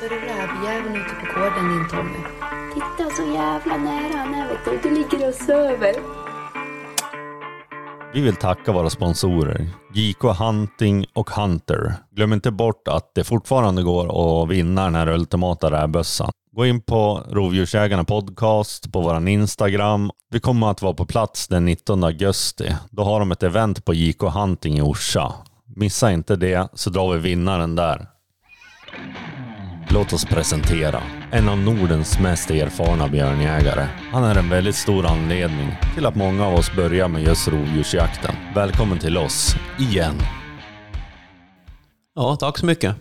Ser du rävjäveln ute på gården din Tommy? Titta så jävla nära han är vet du. Du ligger och söver. Vi vill tacka våra sponsorer, JK Hunting och Hunter. Glöm inte bort att det fortfarande går att vinna den här ultimata rävbössan. Gå in på Rovdjursjägarna podcast på vår Instagram. Vi kommer att vara på plats den 19 augusti. Då har de ett event på JK Hunting i Orsa. Missa inte det så drar vi vinnaren där. Låt oss presentera en av Nordens mest erfarna björnjägare. Han är en väldigt stor anledning till att många av oss börjar med just rovdjursjakten. Välkommen till oss, igen. Ja, tack så mycket.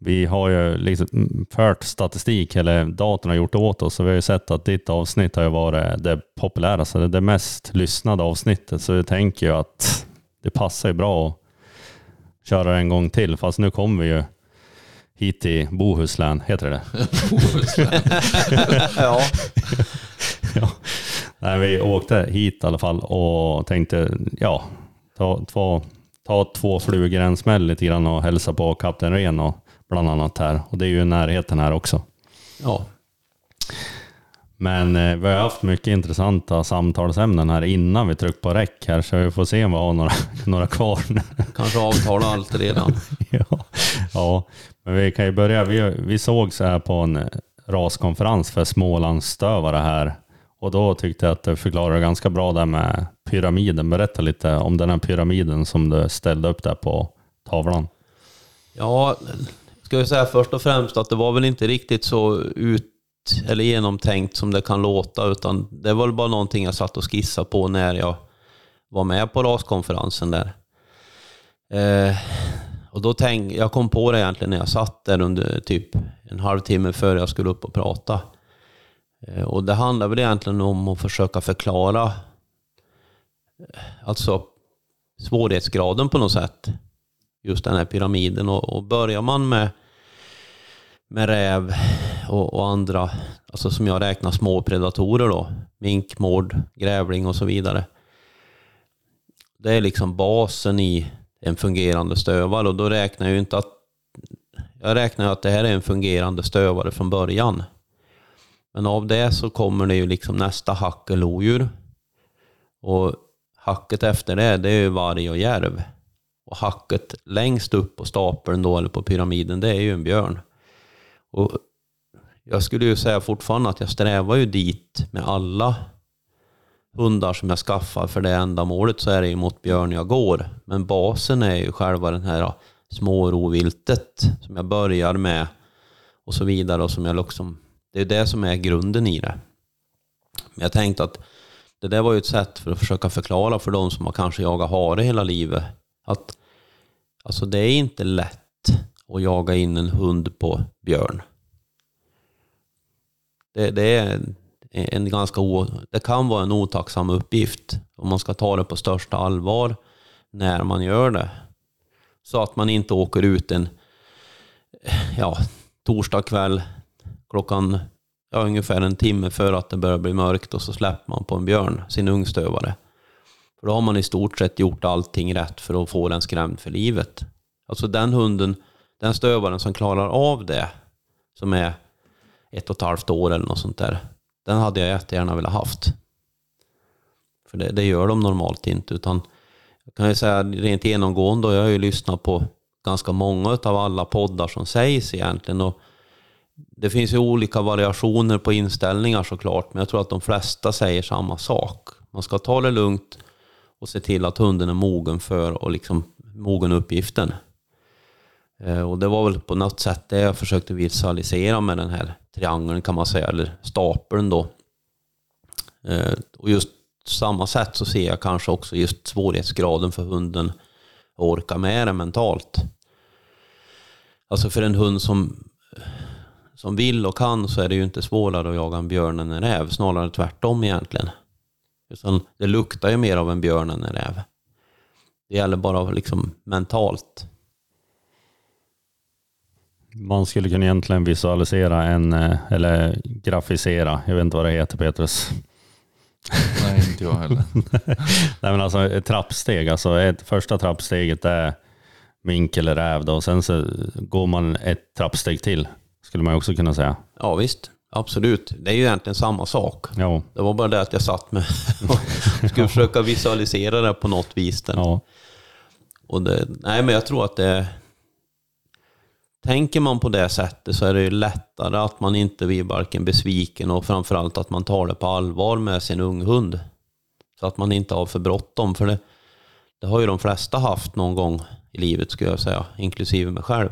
Vi har ju liksom fört statistik, eller datorn har gjort det åt oss, så vi har ju sett att ditt avsnitt har ju varit det populäraste, det mest lyssnade avsnittet. Så jag tänker ju att det passar ju bra att köra en gång till, fast nu kommer vi ju hit till Bohuslän, heter det ja. ja. Nej, vi åkte hit i alla fall och tänkte, ja, ta två, ta två flugor en smäll lite grann och hälsa på Kapten Ren och bland annat här. Och det är ju i närheten här också. ja. Men eh, vi har haft mycket intressanta samtalsämnen här innan vi tryckte på räck här, så vi får se om vi har några, några kvar. Kanske avtalat allt redan. ja. ja, men vi kan ju börja. Vi, vi såg så här på en eh, raskonferens för Smålandsstövare här och då tyckte jag att du förklarade ganska bra där med pyramiden. Berätta lite om den här pyramiden som du ställde upp där på tavlan. Ja, ska jag säga först och främst att det var väl inte riktigt så ut eller genomtänkt som det kan låta, utan det var väl bara någonting jag satt och skissade på när jag var med på raskonferensen där. Eh, och då tänk, jag kom på det egentligen när jag satt där under typ en halvtimme före jag skulle upp och prata. Eh, och det handlar väl egentligen om att försöka förklara eh, alltså svårighetsgraden på något sätt. Just den här pyramiden. Och, och börjar man med, med räv och, och andra, alltså som jag räknar små predatorer då, mink, mård, grävling och så vidare. Det är liksom basen i en fungerande stövare och då räknar jag ju inte att jag räknar ju att det här är en fungerande stövare från början. Men av det så kommer det ju liksom nästa hack lodjur. Och hacket efter det, det är ju varg och järv. Och hacket längst upp på stapeln då, eller på pyramiden, det är ju en björn. Och jag skulle ju säga fortfarande att jag strävar ju dit med alla hundar som jag skaffar för det ändamålet så är det ju mot björn jag går. Men basen är ju själva den här småroviltet som jag börjar med och så vidare och som jag liksom, det är det som är grunden i det. Men jag tänkte att det där var ju ett sätt för att försöka förklara för de som har kanske jagat hare hela livet att alltså det är inte lätt att jaga in en hund på björn. Det, det är Eh, en ganska o, det kan vara en otacksam uppgift och man ska ta det på största allvar när man gör det. Så att man inte åker ut en eh, ja, torsdag kväll klockan ja, ungefär en timme före att det börjar bli mörkt och så släpper man på en björn, sin ungstövare. För då har man i stort sett gjort allting rätt för att få den skrämd för livet. Alltså den hunden, den stövaren som klarar av det, som är ett och ett halvt år eller något sånt där, den hade jag jättegärna velat haft. För det, det gör de normalt inte, utan jag kan ju säga rent genomgående, och jag har ju lyssnat på ganska många av alla poddar som sägs egentligen. Och det finns ju olika variationer på inställningar såklart, men jag tror att de flesta säger samma sak. Man ska ta det lugnt och se till att hunden är mogen för och liksom mogen uppgiften. Eh, och det var väl på något sätt det jag försökte visualisera med den här triangeln kan man säga, eller stapeln då. Eh, och just samma sätt så ser jag kanske också just svårighetsgraden för hunden att orka med det mentalt. Alltså för en hund som, som vill och kan så är det ju inte svårare att jaga en björn än en räv, snarare tvärtom egentligen. Utan det luktar ju mer av en björn än en räv. Det gäller bara liksom mentalt. Man skulle kunna egentligen visualisera en, eh, eller grafisera, jag vet inte vad det heter Petrus. Nej, inte jag heller. Nej men alltså ett trappsteg, alltså ett första trappsteget är mink eller räv då, och sen så går man ett trappsteg till, skulle man också kunna säga. Ja visst, absolut. Det är ju egentligen samma sak. Ja, Det var bara det att jag satt med och skulle försöka visualisera det på något vis. ja, Och det, nej, men jag tror att det... Tänker man på det sättet så är det ju lättare att man inte blir varken besviken och framförallt att man tar det på allvar med sin unghund. Så att man inte har för bråttom. För det, det har ju de flesta haft någon gång i livet skulle jag säga, inklusive mig själv.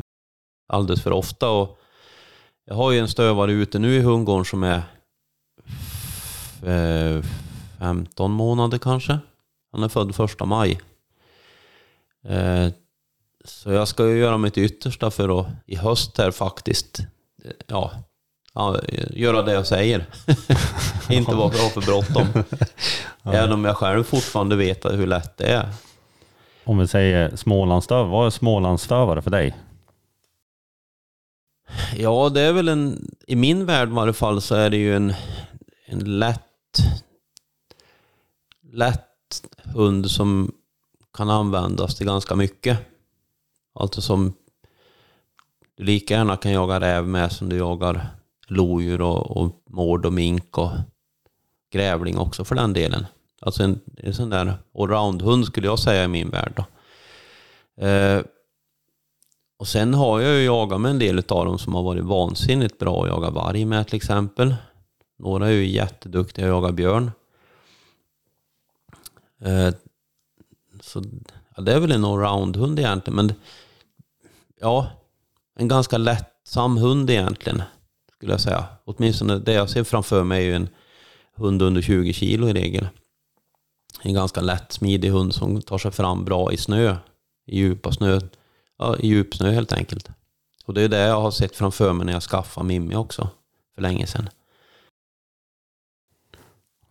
Alldeles för ofta. Och jag har ju en stövare ute nu i hundgården som är 15 eh, månader kanske. Han är född första maj. Eh, så jag ska ju göra mitt yttersta för att i höst här faktiskt, ja, ja göra det jag säger. Inte vara för, för bråttom. Även om jag själv fortfarande vet hur lätt det är. om vi säger Smålandsstövare, vad är Smålandsstövare för dig? Ja, det är väl en, i min värld i varje fall så är det ju en, en lätt, lätt hund som kan användas till ganska mycket. Alltså som du lika gärna kan jaga räv med som du jagar lodjur och, och mård och mink och grävling också för den delen. Alltså en, en sån där allround-hund skulle jag säga i min värld. Då. Eh, och sen har jag ju jagat med en del av dem som har varit vansinnigt bra att jaga varg med till exempel. Några är ju jätteduktiga att jaga björn. Eh, så ja, det är väl en allround-hund egentligen, men ja, en ganska lättsam hund egentligen, skulle jag säga. Åtminstone det jag ser framför mig är ju en hund under 20 kilo i regel. En ganska lätt, smidig hund som tar sig fram bra i snö, i djupa snö, ja, i djupsnö helt enkelt. Och det är det jag har sett framför mig när jag skaffade Mimmi också, för länge sedan.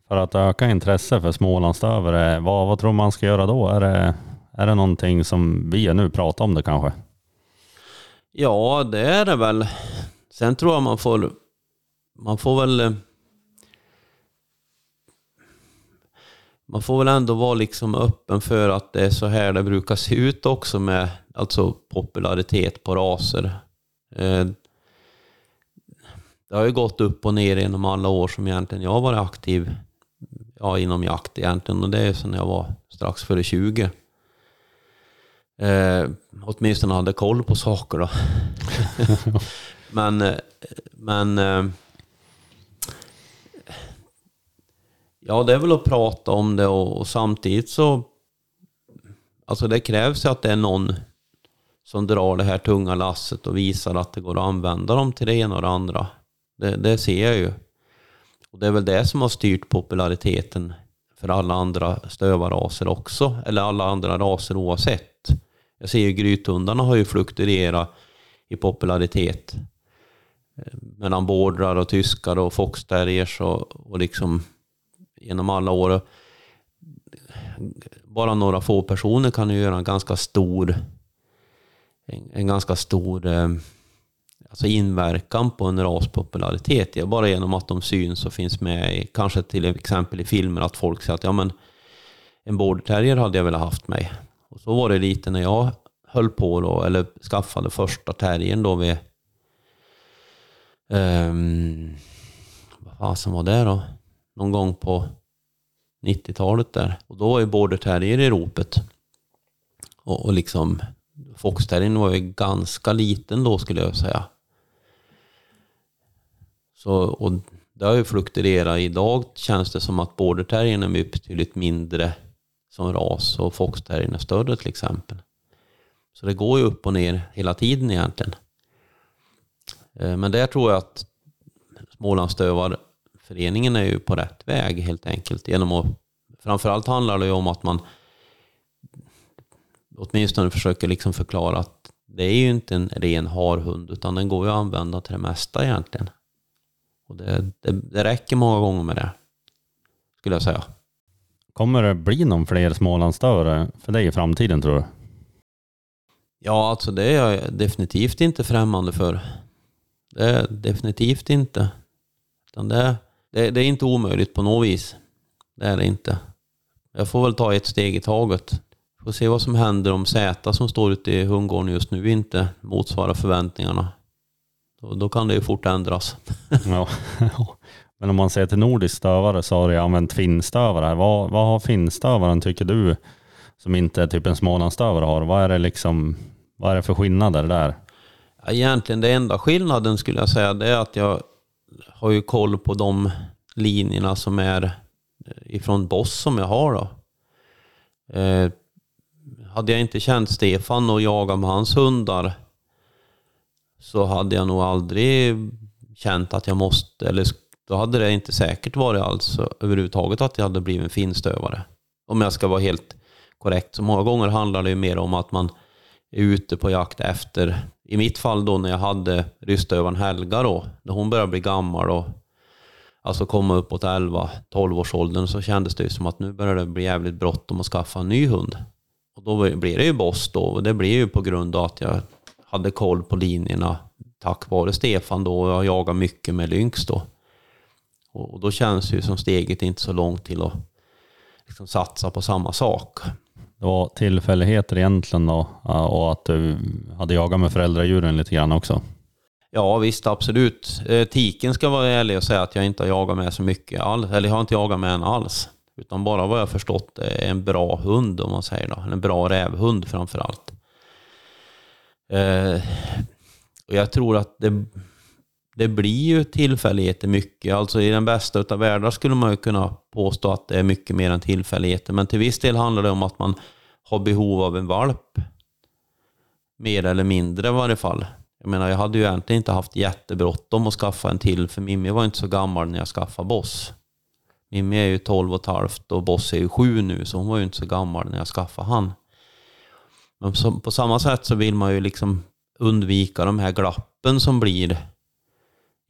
För att öka intresse för Smålandsstövare, vad, vad tror man ska göra då? Är det, är det någonting som vi nu pratar om det kanske? Ja, det är det väl. Sen tror jag man får, man får väl... Eh, man får väl ändå vara liksom öppen för att det är så här det brukar se ut också med alltså popularitet på raser. Eh, det har ju gått upp och ner genom alla år som egentligen jag har varit aktiv ja, inom jakt egentligen och det är sen jag var strax före 20. Eh, åtminstone hade koll på saker då. men eh, men eh, ja, det är väl att prata om det och, och samtidigt så alltså det krävs ju att det är någon som drar det här tunga lasset och visar att det går att använda dem till det ena och det andra. Det, det ser jag ju. Och det är väl det som har styrt populariteten för alla andra stövarraser också, eller alla andra raser oavsett. Jag ser ju grythundarna har ju fluktuerat i popularitet mellan bordrar och tyskar och foxterriers och, och liksom genom alla år. Bara några få personer kan ju göra en ganska stor en, en ganska stor eh, alltså inverkan på en ras popularitet. Ja, bara genom att de syns och finns med, i, kanske till exempel i filmer, att folk säger att ja, men en border terrier hade jag velat haft mig. Och så var det lite när jag höll på då, eller skaffade första terriern då vid... Um, vad fasen var det då? Någon gång på 90-talet där. Och då var ju border terrier i ropet. Och, och liksom foxterriern var ju ganska liten då skulle jag säga. Så, och det har ju fluktuerat. Idag känns det som att border terriern är betydligt mindre som ras och foxterrierna större till exempel. Så det går ju upp och ner hela tiden egentligen. Eh, men där tror jag att Smålandsstövarföreningen är ju på rätt väg helt enkelt. Genom att, framförallt handlar det ju om att man åtminstone försöker liksom förklara att det är ju inte en ren harhund utan den går ju att använda till det mesta egentligen. Och det, det, det räcker många gånger med det. Skulle jag säga. Kommer det bli någon fler Smålandsstövare för dig i framtiden tror du? Ja, alltså det är jag definitivt inte främmande för. Det är definitivt inte. Utan det, det, det är inte omöjligt på något vis. Det är det inte. Jag får väl ta ett steg i taget. Får se vad som händer om Z som står ute i hundgården just nu inte motsvarar förväntningarna. Då, då kan det ju fort ändras. Ja. Men om man ser till nordisk stövare så har du använt finnstövare. Vad, vad har finnstövaren tycker du som inte typ en smålandsstövare har? Vad är det liksom, vad är det för skillnader där? Egentligen det enda skillnaden skulle jag säga det är att jag har ju koll på de linjerna som är eh, ifrån Boss som jag har då. Eh, hade jag inte känt Stefan och jagat med hans hundar så hade jag nog aldrig känt att jag måste, eller då hade det inte säkert varit alls överhuvudtaget att jag hade blivit en finstövare. Om jag ska vara helt korrekt. Så många gånger handlar det ju mer om att man är ute på jakt efter, i mitt fall då när jag hade rysstövaren Helga då, när hon började bli gammal och alltså komma uppåt 11-12 års åldern så kändes det ju som att nu börjar det bli jävligt bråttom att skaffa en ny hund. Och då blir det ju Boss då och det blir ju på grund av att jag hade koll på linjerna tack vare Stefan då och jag jagar mycket med Lynx då. Och och då känns det ju som steget inte så långt till att liksom satsa på samma sak. Det var tillfälligheter egentligen då och att du hade jagat med föräldradjuren lite grann också. Ja visst, absolut. Eh, Tiken ska vara ärlig och säga att jag inte har jagat med så mycket alls. Eller jag har inte jagat med en alls. Utan bara vad jag förstått är en bra hund om man säger då. En bra rävhund framför allt. Eh, och jag tror att det, det blir ju tillfälligheter mycket. Alltså i den bästa utav världar skulle man ju kunna påstå att det är mycket mer än tillfälligheter. Men till viss del handlar det om att man har behov av en valp. Mer eller mindre i varje fall. Jag menar, jag hade ju egentligen inte haft jättebråttom att skaffa en till, för Mimmi var inte så gammal när jag skaffade Boss. Mimmi är ju 12 och ett halvt och Boss är ju 7 nu, så hon var ju inte så gammal när jag skaffade han. Men på samma sätt så vill man ju liksom undvika de här glappen som blir.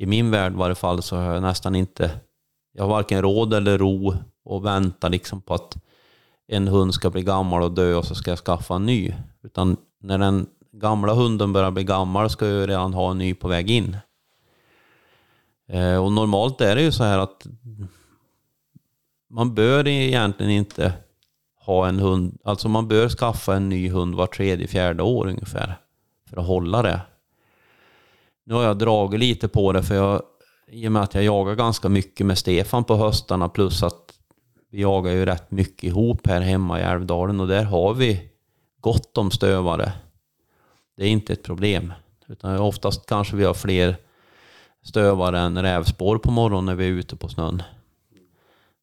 I min värld i varje fall så har jag nästan inte, jag har varken råd eller ro och vänta liksom på att en hund ska bli gammal och dö och så ska jag skaffa en ny. Utan när den gamla hunden börjar bli gammal ska jag redan ha en ny på väg in. Eh, och normalt är det ju så här att man bör egentligen inte ha en hund, alltså man bör skaffa en ny hund var tredje, fjärde år ungefär. För att hålla det. Nu har jag dragit lite på det för jag, i och med att jag jagar ganska mycket med Stefan på höstarna plus att vi jagar ju rätt mycket ihop här hemma i Älvdalen och där har vi gott om stövare. Det är inte ett problem. Utan oftast kanske vi har fler stövare än rävspår på morgonen när vi är ute på snön.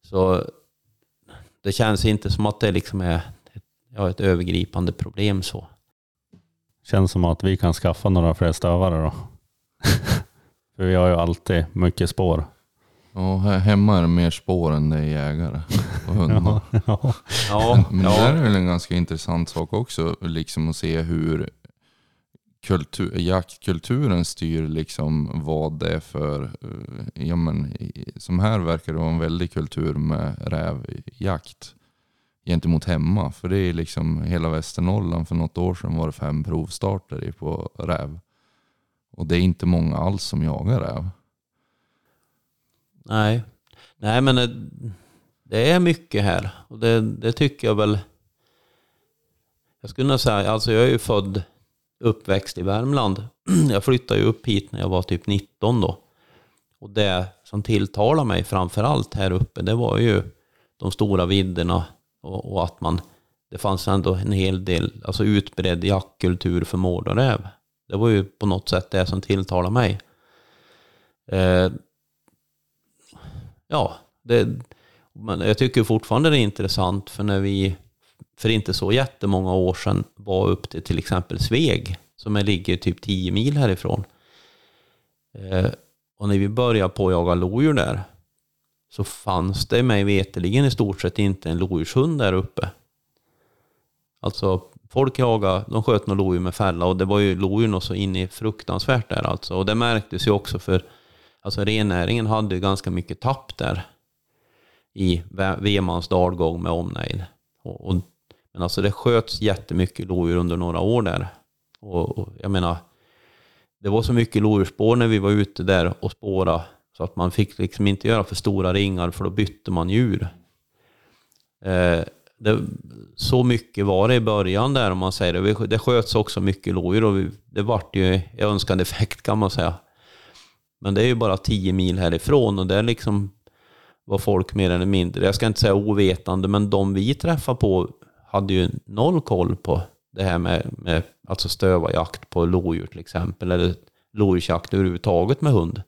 Så det känns inte som att det liksom är ett, ja, ett övergripande problem så. Känns som att vi kan skaffa några fler stövare då. För vi har ju alltid mycket spår. Ja, här hemma är det mer spår än det är jägare och hundar. Ja. Ja, Men det där är väl en ganska intressant sak också, liksom att se hur kultur, jaktkulturen styr liksom vad det är för, eh, ja men som här verkar det vara en väldig kultur med rävjakt gentemot hemma. För det är liksom hela Västernorrland för något år sedan var det fem provstarter i på räv. Och det är inte många alls som jagar räv. Nej. Nej, men det, det är mycket här. Och det, det tycker jag väl. Jag skulle nog säga, alltså jag är ju född, uppväxt i Värmland. Jag flyttade ju upp hit när jag var typ 19 då. Och det som tilltalade mig framför allt här uppe, det var ju de stora vidderna och, och att man, det fanns ändå en hel del, alltså utbredd jaktkultur för mård och räv. Det var ju på något sätt det som tilltalade mig. Eh, ja, det, men jag tycker fortfarande det är intressant för när vi för inte så jättemånga år sedan var upp till till exempel Sveg som ligger typ 10 mil härifrån. Eh, och när vi började på att jaga lodjur där så fanns det mig veteligen i stort sett inte en lodjurshund där uppe. Alltså folk jagade, de sköt några lodjur med fälla och det var ju lodjuren så in i fruktansvärt där alltså. Och det märktes ju också för alltså rennäringen hade ju ganska mycket tapp där i Vemans dalgång med omnejd. Och, och, men alltså det sköts jättemycket lodjur under några år där. Och, och jag menar, det var så mycket lodjursspår när vi var ute där och spåra så att man fick liksom inte göra för stora ringar för då bytte man djur. Eh, det, så mycket var det i början där om man säger det. Det sköts också mycket lodjur och vi, det vart ju i önskad effekt kan man säga. Men det är ju bara 10 mil härifrån och det liksom var folk mer eller mindre, jag ska inte säga ovetande, men de vi träffade på hade ju noll koll på det här med, med alltså stövarjakt på lodjur till exempel, eller lodjursjakt överhuvudtaget med hund.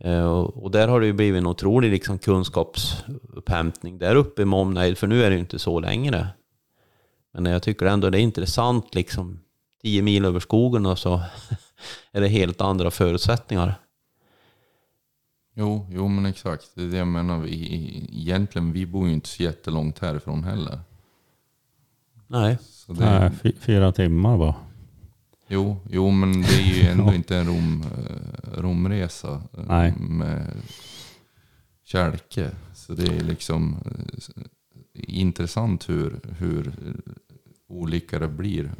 Eh, Och där har det ju blivit en otrolig liksom kunskapsupphämtning där uppe i med omnejd, för nu är det ju inte så längre. Men jag tycker ändå det är intressant, liksom 10 mil över skogen och så är det helt andra förutsättningar. Jo, jo men exakt. Det är det jag menar. Vi, egentligen, vi bor ju inte så jättelångt härifrån heller. Nej, Så det, Nej, fy- fyra timmar bara. Jo, jo, men det är ju ändå inte en Rom, eh, Romresa eh, Nej. med kälke. Så det är liksom eh, intressant hur, hur olika det blir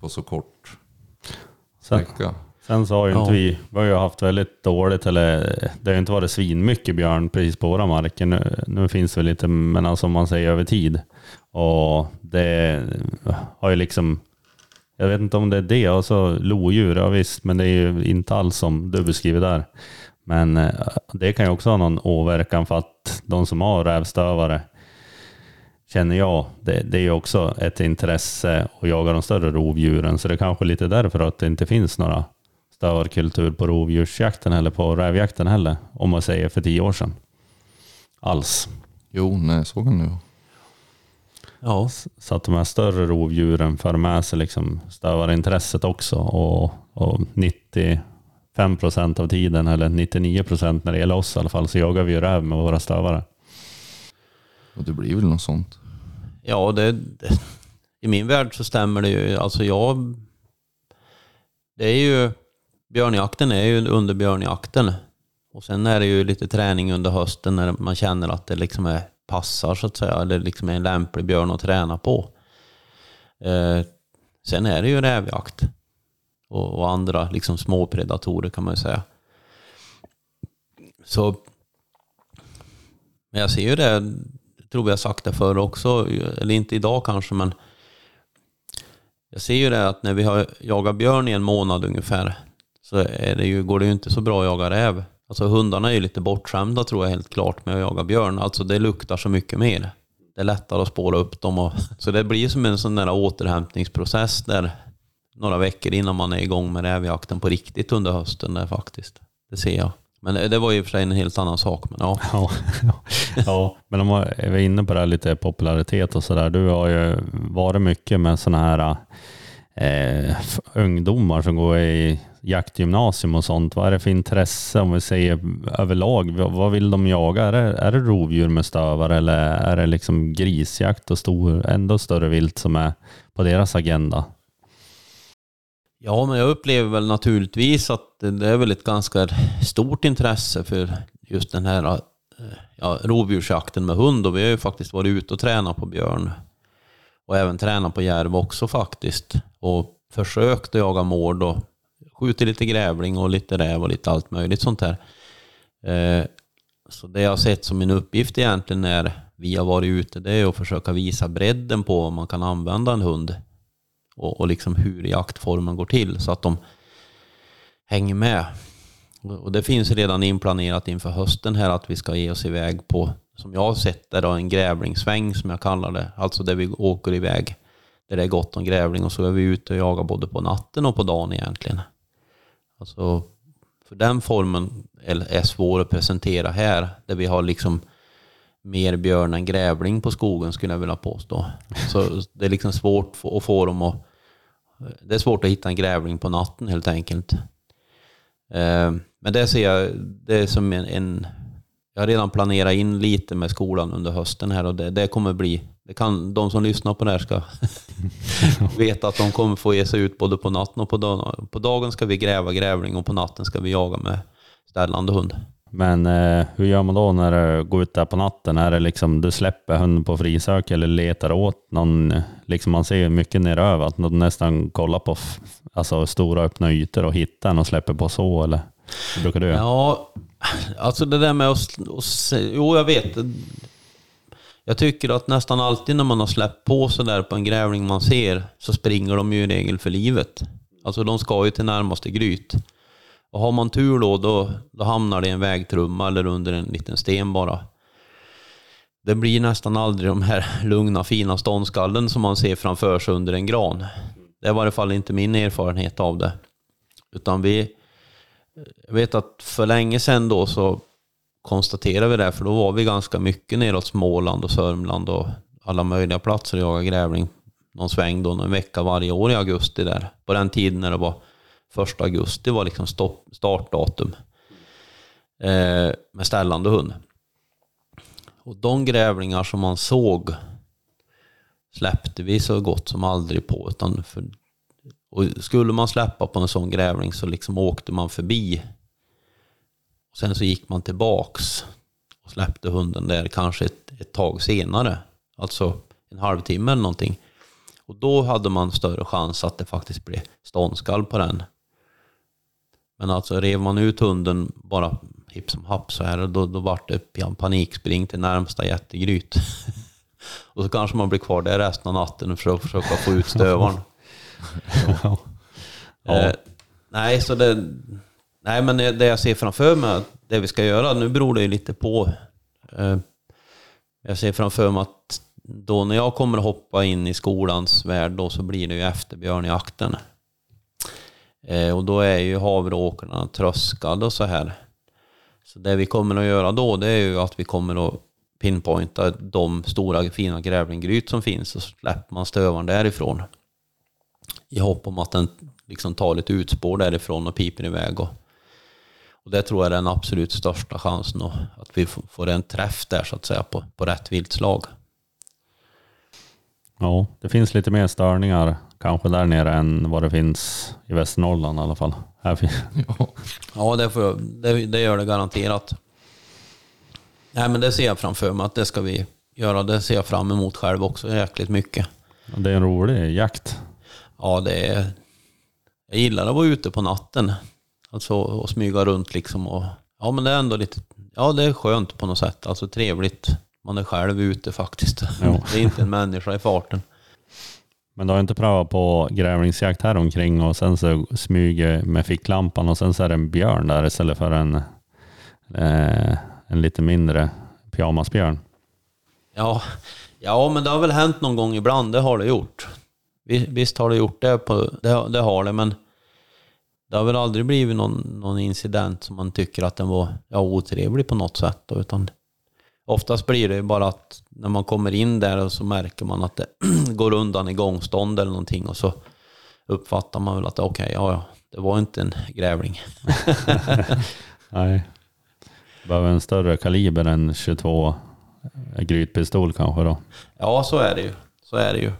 på så kort sträcka. sen så har ju Ja. inte vi, vi har ju haft väldigt dåligt, eller det har ju inte varit svinmycket björn precis på våra marker. Nu, nu finns det väl lite, men alltså om man säger över tid. Och det har ju liksom, jag vet inte om det är det, och så lodjur, ja visst, men det är ju inte alls som du beskriver där. Men eh, det kan ju också ha någon åverkan för att de som har rävstövare, känner jag, det, det är ju också ett intresse att jaga de större rovdjuren. Så det är kanske lite därför att det inte finns några stövarkultur på rovdjursjakten eller på rävjakten heller. Om man säger för tio år sedan. Alls. Jo, nej, så kan det vara ja. Så att de här större rovdjuren för med sig liksom stövarintresset också. Och, och 95 procent av tiden, eller 99 procent när det gäller oss i alla fall, så jagar vi ju räv med våra stövare. Och det blir väl något sånt. Ja, det, det, i min värld så stämmer det ju. Alltså jag... Det är ju... Björnjakten är ju under björnjakten. Och sen är det ju lite träning under hösten när man känner att det liksom är passar så att säga. Eller liksom är en lämplig björn att träna på. Eh, sen är det ju rävjakt. Och, och andra liksom små predatorer kan man ju säga. Så... Men jag ser ju det, tror vi har sagt det förr också, eller inte idag kanske, men jag ser ju det att när vi har jagat björn i en månad ungefär så är det ju, går det ju inte så bra att jaga räv. Alltså hundarna är ju lite bortskämda tror jag helt klart med att jaga björn. Alltså det luktar så mycket mer. Det är lättare att spåra upp dem. Och, så det blir som en sån där återhämtningsprocess där några veckor innan man är igång med rävjakten på riktigt under hösten där faktiskt. Det ser jag. Men det, det var ju i och för sig en helt annan sak. Men ja. Ja, ja. men om man är inne på det här lite popularitet och sådär. Du har ju varit mycket med sådana här eh, ungdomar som går i jaktgymnasium och sånt. Vad är det för intresse om vi säger överlag? Vad vill de jaga? Är det, är det rovdjur med stövare eller är det liksom grisjakt och stor, ändå större vilt som är på deras agenda? Ja, men jag upplever väl naturligtvis att det är väl ett ganska stort intresse för just den här eh, ja, rovdjursjakten med hund. Och vi har ju faktiskt varit ute och tränat på björn. Och även tränat på järv också faktiskt. Och försökt att jaga mård och skjutit lite grävling och lite räv och lite allt möjligt sånt här. Eh, så det jag har sett som min uppgift egentligen när vi har varit ute, det är att försöka visa bredden på om man kan använda en hund och, och liksom hur jaktformen går till så att de hänger med. Och det finns redan inplanerat inför hösten här att vi ska ge oss iväg på, som jag har sett det då, en grävlingssväng som jag kallar det. Alltså där vi åker iväg där det är gott om grävling och så är vi ute och jagar både på natten och på dagen egentligen. Alltså, för den formen är svår att presentera här, där vi har liksom mer björn än grävling på skogen skulle jag vilja påstå. Så det är liksom svårt att få dem att... Det är svårt att hitta en grävling på natten helt enkelt. Eh, men det ser jag, det är som en, en... Jag har redan planerat in lite med skolan under hösten här och det, det kommer bli... Det kan, de som lyssnar på det här ska veta att de kommer få ge sig ut både på natten och på dagen. På dagen ska vi gräva grävling och på natten ska vi jaga med ställande hund. Men eh, hur gör man då när du går ut där på natten? Är det liksom du släpper hunden på frisök eller letar åt någon? Liksom man ser ju mycket neröver att de nästan kollar på alltså, stora öppna ytor och hittar den och släpper på så eller? Hur brukar du göra? Ja, alltså det där med att... Och se, jo, jag vet. Jag tycker att nästan alltid när man har släppt på sådär på en grävling man ser så springer de ju i regel för livet. Alltså de ska ju till närmaste gryt. Och har man tur då, då, då hamnar det i en vägtrumma eller under en liten sten bara. Det blir nästan aldrig de här lugna fina ståndskallen som man ser framför sig under en gran. Det är i varje fall inte min erfarenhet av det. Utan vi, jag vet att för länge sedan då så konstaterade vi det, för då var vi ganska mycket neråt Småland och Sörmland och alla möjliga platser och jagade grävling. Någon sväng då, en vecka varje år i augusti där. På den tiden när det var första augusti var liksom stopp, startdatum. Eh, med ställande hund. Och de grävlingar som man såg släppte vi så gott som aldrig på. Utan för, och skulle man släppa på en sån grävling så liksom åkte man förbi. Och sen så gick man tillbaks och släppte hunden där kanske ett, ett tag senare. Alltså en halvtimme eller någonting. Och då hade man större chans att det faktiskt blev ståndskall på den. Men alltså rev man ut hunden bara hipp som happ så här, då, då vart det panikspring till närmsta jättegryt. och så kanske man blir kvar där resten av natten för att försöka få ut stövaren. Ja. Eh, nej, så det, nej, men det jag ser framför mig, det vi ska göra, nu beror det ju lite på. Eh, jag ser framför mig att då när jag kommer hoppa in i skolans värld då så blir det ju efterbjörnjakten. Eh, och då är ju havreåkrarna tröskade och så här. Så det vi kommer att göra då det är ju att vi kommer att pinpointa de stora fina grävlinggryt som finns och så släpper man stövaren därifrån. I hopp om att den liksom tar lite utspår därifrån och piper iväg. Och, och det tror jag är den absolut största chansen och att vi får en träff där så att säga på, på rätt viltslag. ja, det finns lite mer störningar kanske där nere än vad det finns i Västernorrland i alla fall. Här Ja. Ja, det, får, jag- det, det gör det garanterat. Nej, men det ser jag framför mig att det ska vi göra. Det ser jag fram emot själv också jäkligt mycket. det är en rolig jakt. Ja, det är... Jag gillar att vara ute på natten. Alltså och smyga runt liksom och... Ja, men det är ändå lite... Ja, det är skönt på något sätt. Alltså trevligt. Man är själv ute faktiskt. Ja. Det är inte en människa i farten. Men du har inte prövat på grävlingsjakt här omkring och sen så smyger med ficklampan och sen så är det en björn där istället för en, eh, en lite mindre pyjamasbjörn. Ja, ja, men det har väl hänt någon gång ibland. Det har det gjort. Vi- Visst har det gjort det. På, det, det har det, men det har väl aldrig blivit någon, någon incident som man tycker att den var ja, otrevlig på något sätt. Då, utan oftast blir det ju bara att när man kommer in där och så märker man att det går undan i gångstånd eller någonting och så uppfattar man väl att okej, ja, ja, det var inte en grävling. Nej. Behöver en större kaliber än 22 grytpistol kanske då. Ja, så är det ju. Så är det ju.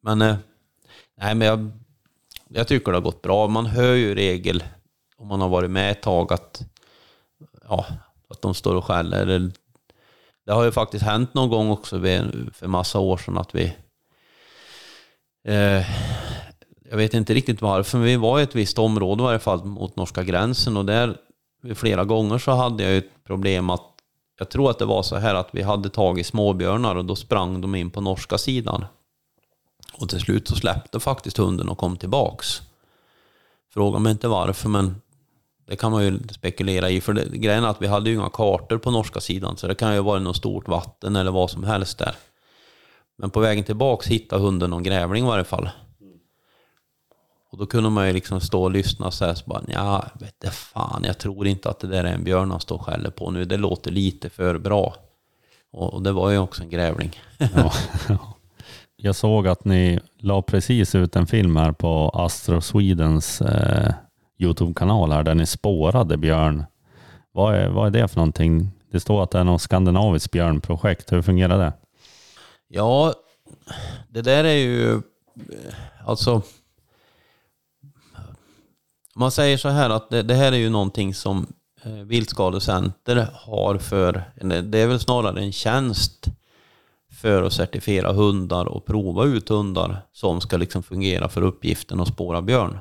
Men, eh, nej, men jag, jag tycker det har gått bra. Man hör ju i regel, om man har varit med ett tag, att, ja, att de står och skäller. Det har ju faktiskt hänt någon gång också för för massa år sedan att vi... Eh, jag vet inte riktigt varför, men vi var i ett visst område i varje fall mot norska gränsen och där flera gånger så hade jag ju ett problem att jag tror att det var så här att vi hade tagit småbjörnar och då sprang de in på norska sidan. Och till slut så släppte faktiskt hunden och kom tillbaks. Fråga mig inte varför, men det kan man ju spekulera i. För det, grejen är att vi hade ju inga kartor på norska sidan, så det kan ju vara något stort vatten eller vad som helst där. Men på vägen tillbaks hittade hunden någon grävling i varje fall. Och då kunde man ju liksom stå och lyssna så här, så bara, ja, vet du fan, jag tror inte att det där är en björn han står och skäller på nu. Det låter lite för bra. Och, och det var ju också en grävling. Ja. Jag såg att ni la precis ut en film här på Astro Swedens eh, Youtube-kanal här där ni spårade björn. Vad är, vad är det för någonting? Det står att det är något skandinaviskt björnprojekt. Hur fungerar det? Ja, det där är ju... Eh, alltså... Man säger så här att det, det här är ju någonting som eh, Viltskadecenter har för... Det är väl snarare en tjänst för att certifiera hundar och prova ut hundar som ska liksom fungera för uppgiften att spåra björn.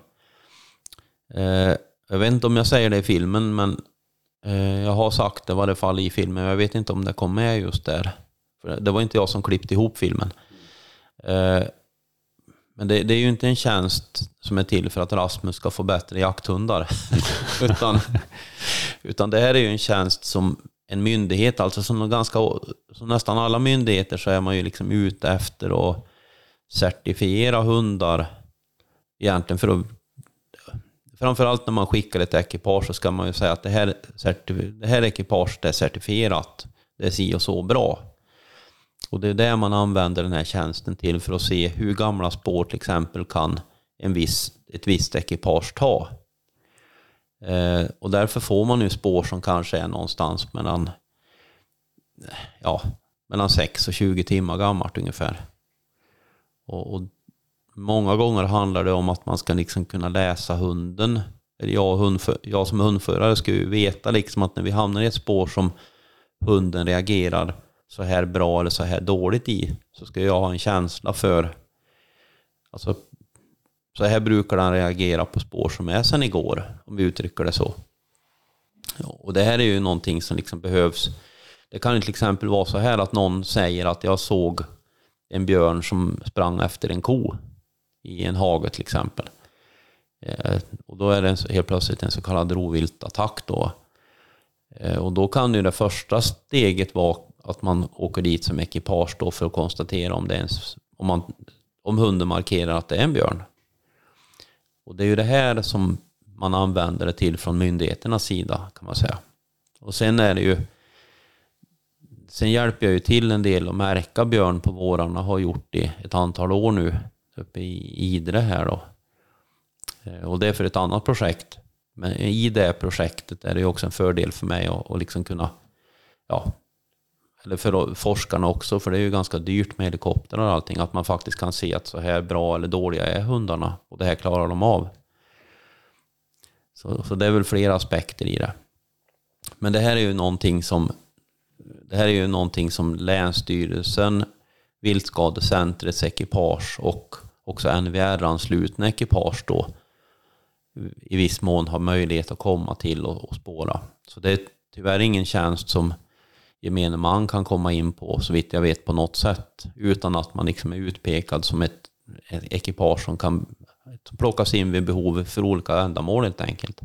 Eh, jag vet inte om jag säger det i filmen, men eh, jag har sagt det i varje fall i filmen. Jag vet inte om det kom med just där. För det var inte jag som klippte ihop filmen. Eh, men det, det, är ju inte en tjänst som är till för att Rasmus ska få bättre jakthundar. utan, utan det här är ju en tjänst som en myndighet, alltså som, ganska, som nästan alla myndigheter så är man ju liksom ute efter att certifiera hundar. Egentligen för att framförallt när man skickar ett ekipage så ska man ju säga att det här, det här ekipaget är certifierat. Det är si och så bra. Och det är det man använder den här tjänsten till för att se hur gamla spår till exempel kan en viss, ett visst ekipage ta. Eh, och därför får man ju spår som kanske är någonstans mellan, ja, mellan 6 och 20 timmar gammalt ungefär. Och, och, många gånger handlar det om att man ska liksom kunna läsa hunden. Eller jag, hundför, jag som hundförare ska ju veta liksom att när vi hamnar i ett spår som hunden reagerar så här bra eller så här dåligt i, så ska jag ha en känsla för, alltså så här brukar den reagera på spår som är sedan igår, om vi uttrycker det så. Och det här är ju någonting som liksom behövs. Det kan ju till exempel vara så här att någon säger att jag såg en björn som sprang efter en ko i en hage till exempel. Eh, och då är det helt plötsligt en så kallad rovviltattack då. Eh, och då kan ju det första steget vara att man åker dit som ekipage då för att konstatera om, det ens, om, man, om hunden markerar att det är en björn. Och det är ju det här som man använder det till från myndigheternas sida kan man säga. Och sen är det ju Sen hjälper jag ju till en del att märka björn på vårarna, har gjort det ett antal år nu uppe i Idre här då. Eh, och det är för ett annat projekt. Men i det projektet är det ju också en fördel för mig att, att liksom kunna, ja, eller för forskarna också, för det är ju ganska dyrt med helikoptrar och allting, att man faktiskt kan se att så här bra eller dåliga är hundarna och det här klarar de av. Så, så det är väl flera aspekter i det. Men det här är ju någonting som det här är ju någonting som Länsstyrelsen, Viltskadecentrets ekipage och också NVR-anslutna ekipage då i viss mån har möjlighet att komma till och, och spåra. Så det är tyvärr ingen tjänst som gemene man kan komma in på, så vitt jag vet, på något sätt. Utan att man liksom är utpekad som ett, ett ekipage som kan plockas in vid behov för olika ändamål helt enkelt.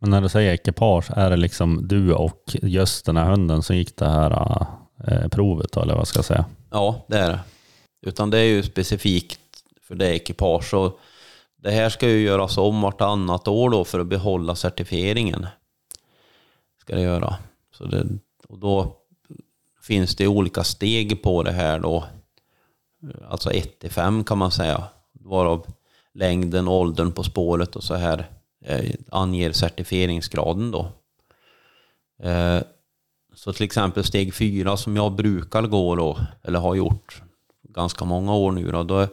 Men när du säger ekipage, är det liksom du och just den här hunden som gick det här eh, provet eller vad ska jag säga? Ja, det är det. Utan det är ju specifikt för det ekipage. Och det här ska ju göras om vartannat år då för att behålla certifieringen. Ska det göra. Så det, och då finns det olika steg på det här då. Alltså 1 till 5 kan man säga. Varav längden, åldern på spåret och så här eh, anger certifieringsgraden då. Eh, så till exempel steg 4 som jag brukar gå då, eller har gjort ganska många år nu då, då,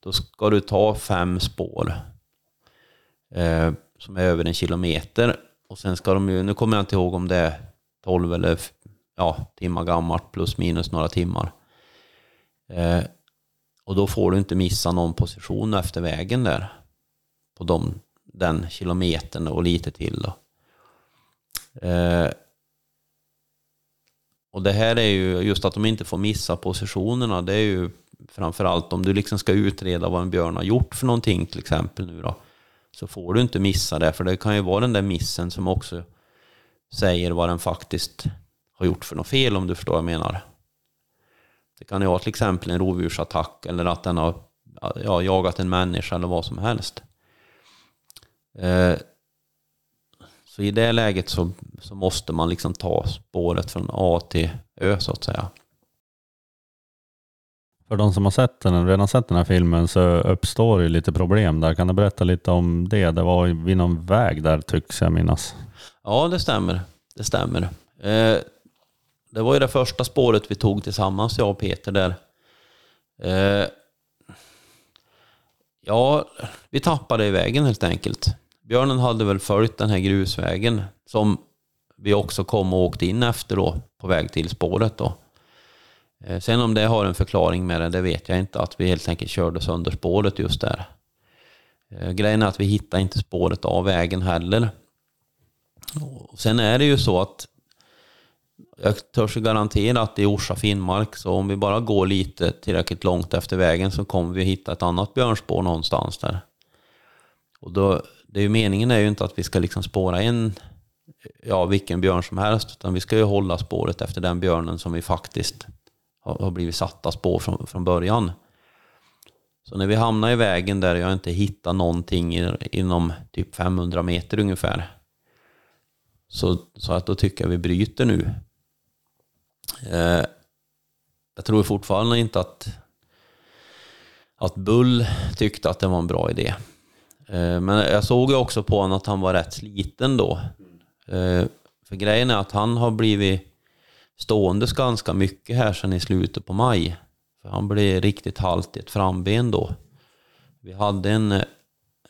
då ska du ta fem spår eh, som är över en kilometer. Och sen ska de ju, nu kommer jag inte ihåg om det är 12 eller ja, timmar gammalt plus minus några timmar. Eh, och då får du inte missa någon position efter vägen där. På de, den kilometern och lite till då. Eh, och det här är ju just att de inte får missa positionerna. Det är ju framförallt om du liksom ska utreda vad en björn har gjort för någonting till exempel nu då. Så får du inte missa det, för det kan ju vara den där missen som också säger vad den faktiskt har gjort för något fel om du förstår vad jag menar. Det kan ju vara till exempel en rovdjursattack eller att den har ja, jagat en människa eller vad som helst. Eh, så i det läget så, så måste man liksom ta spåret från A till Ö så att säga. För de som har sett den, redan sett den här filmen så uppstår ju lite problem där. Kan du berätta lite om det? Det var vid någon väg där tycks jag minnas. Ja, det stämmer. Det stämmer. Eh, det var ju det första spåret vi tog tillsammans, jag och Peter där. Eh, ja, vi tappade i vägen helt enkelt. Björnen hade väl följt den här grusvägen som vi också kom och åkte in efter då på väg till spåret då. Eh, sen om det har en förklaring med det, det vet jag inte. Att vi helt enkelt körde sönder spåret just där. Eh, grejen är att vi hittade inte spåret av vägen heller. Och sen är det ju så att jag törs garantera att det är Orsa Finnmark, så om vi bara går lite tillräckligt långt efter vägen så kommer vi hitta ett annat björnspår någonstans där. Och då, det är ju, meningen är ju inte att vi ska liksom spåra in ja, vilken björn som helst, utan vi ska ju hålla spåret efter den björnen som vi faktiskt har, har blivit satta spår från, från början. Så när vi hamnar i vägen där jag inte hittar någonting inom typ 500 meter ungefär, så, så att då tycker jag vi bryter nu. Eh, jag tror fortfarande inte att, att Bull tyckte att det var en bra idé. Eh, men jag såg ju också på honom att han var rätt sliten då. Eh, för grejen är att han har blivit ståendes ganska mycket här sedan i slutet på maj. För han blev riktigt halt i ett framben då. Vi hade en,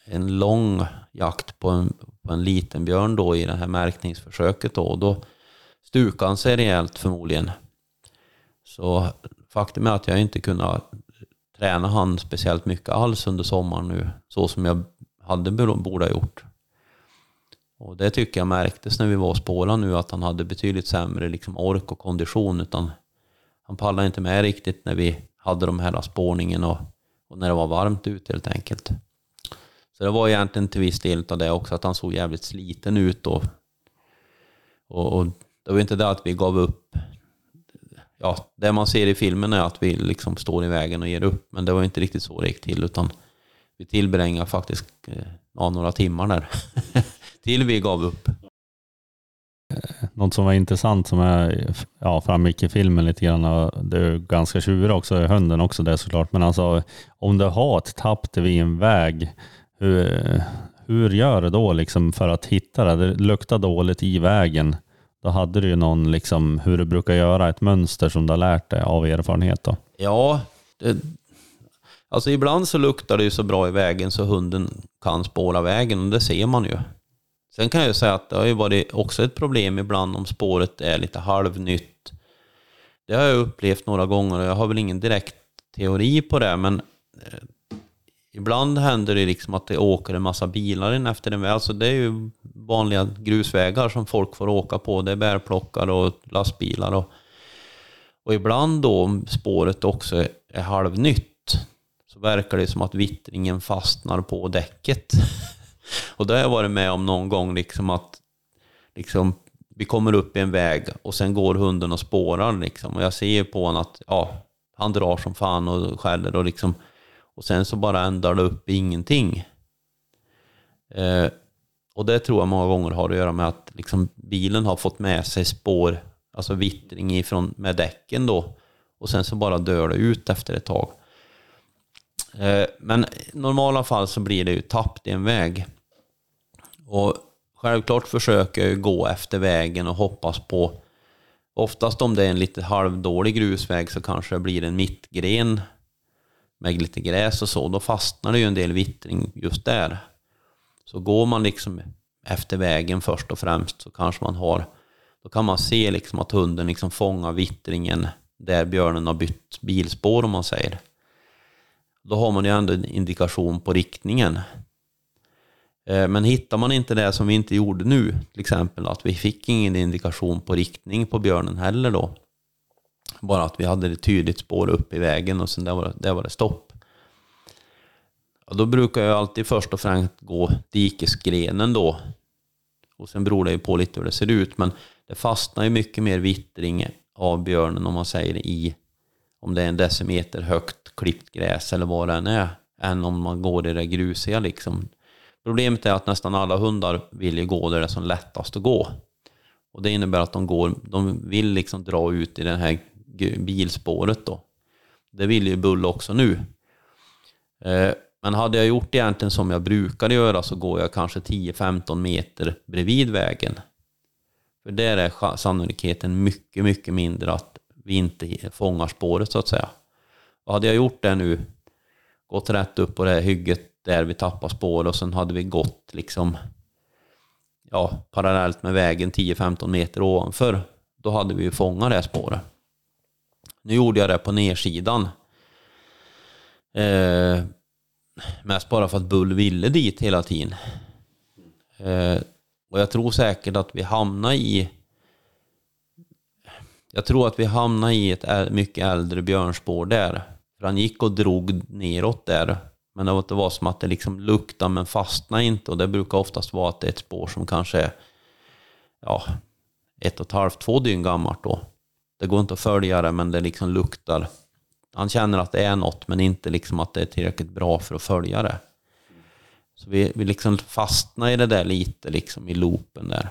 en lång jakt på en, på en liten björn då i det här märkningsförsöket då. Och då stukade han sig rejält förmodligen. Så faktum är att jag inte kunnat träna han speciellt mycket alls under sommaren nu. Så som jag hade borde ha gjort. Och det tycker jag märktes när vi var och spårade nu att han hade betydligt sämre liksom ork och kondition. Utan han pallade inte med riktigt när vi hade de här spårningen och, och när det var varmt ute helt enkelt. Så det var egentligen till viss del av det också, att han såg jävligt sliten ut då. Och, och det var inte det att vi gav upp. Ja, det man ser i filmen är att vi liksom står i vägen och ger upp, men det var inte riktigt så det gick till, utan vi tillbringade faktiskt eh, ja, några timmar där. till vi gav upp. Eh, något som var intressant som är, ja, framgick i filmen lite grann, och det är ganska tjurig också, hunden också det såklart, men alltså om du har ett tapp vid en väg, hur, hur gör du då liksom för att hitta det? Det luktar dåligt i vägen. Då hade du ju någon, liksom, hur du brukar göra, ett mönster som du har lärt dig av erfarenhet då? Ja, det, alltså ibland så luktar det ju så bra i vägen så hunden kan spåra vägen och det ser man ju. Sen kan jag ju säga att det har ju varit också ett problem ibland om spåret är lite halvnytt. Det har jag upplevt några gånger och jag har väl ingen direkt teori på det, men eh, ibland händer det liksom att det åker en massa bilar in efter en väg. Alltså det är ju vanliga grusvägar som folk får åka på. Det är bärplockare och lastbilar. Och, och ibland då om spåret också är halvnytt så verkar det som att vittringen fastnar på däcket. Och det har jag varit med om någon gång, liksom att liksom, vi kommer upp i en väg och sen går hunden och spårar. Liksom. Och jag ser på honom att ja, han drar som fan och skäller och liksom och sen så bara ändrar det upp i ingenting. Eh, och det tror jag många gånger har att göra med att liksom bilen har fått med sig spår, alltså vittring ifrån, med däcken då. Och sen så bara dör det ut efter ett tag. Eh, men i normala fall så blir det ju tappt i en väg. Och självklart försöker jag gå efter vägen och hoppas på Oftast om det är en lite halvdålig grusväg så kanske det blir en mittgren med lite gräs och så. Då fastnar det ju en del vittring just där. Så går man liksom efter vägen först och främst så kanske man har då kan man se liksom att hunden liksom fångar vittringen där björnen har bytt bilspår om man säger. Då har man ju ändå en indikation på riktningen. Eh, men hittar man inte det som vi inte gjorde nu, till exempel att vi fick ingen indikation på riktning på björnen heller då. Bara att vi hade ett tydligt spår upp i vägen och sen där var, där var det stopp. Ja, då brukar jag alltid först och främst gå dikesgrenen då. Och sen beror det ju på lite hur det ser ut, men det fastnar ju mycket mer vittring av björnen om man säger i, om det är en decimeter högt klippt gräs eller vad det än är, än om man går i det grusiga liksom. Problemet är att nästan alla hundar vill ju gå där det är som lättast att gå. Och det innebär att de, går, de vill liksom dra ut i den här bilspåret då. Det vill ju Bull också nu. Eh, men hade jag gjort egentligen som jag brukar göra så går jag kanske 10-15 meter bredvid vägen. För där är sannolikheten mycket, mycket mindre att vi inte fångar spåret så att säga. Och hade jag gjort det nu, gått rätt upp på det här hygget där vi tappar spår och sen hade vi gått liksom ja, parallellt med vägen 10-15 meter ovanför, då hade vi ju fångat det här spåret. Nu gjorde jag det på nersidan. Eh, mest bara för att Bull ville dit hela tiden. Eh, och jag tror säkert att vi hamnar i jag tror att vi hamnade i ett mycket äldre björnspår där. För han gick och drog neråt där. Men det var, det var som att det liksom luktade men fastnade inte. Och det brukar oftast vara att det är ett spår som kanske är ja, ett och ett halvt, två dygn gammalt då. Det går inte att följa det men det liksom luktar. Han känner att det är något men inte liksom att det är tillräckligt bra för att följa det. Så vi, vi liksom fastnar i det där lite liksom i loopen där.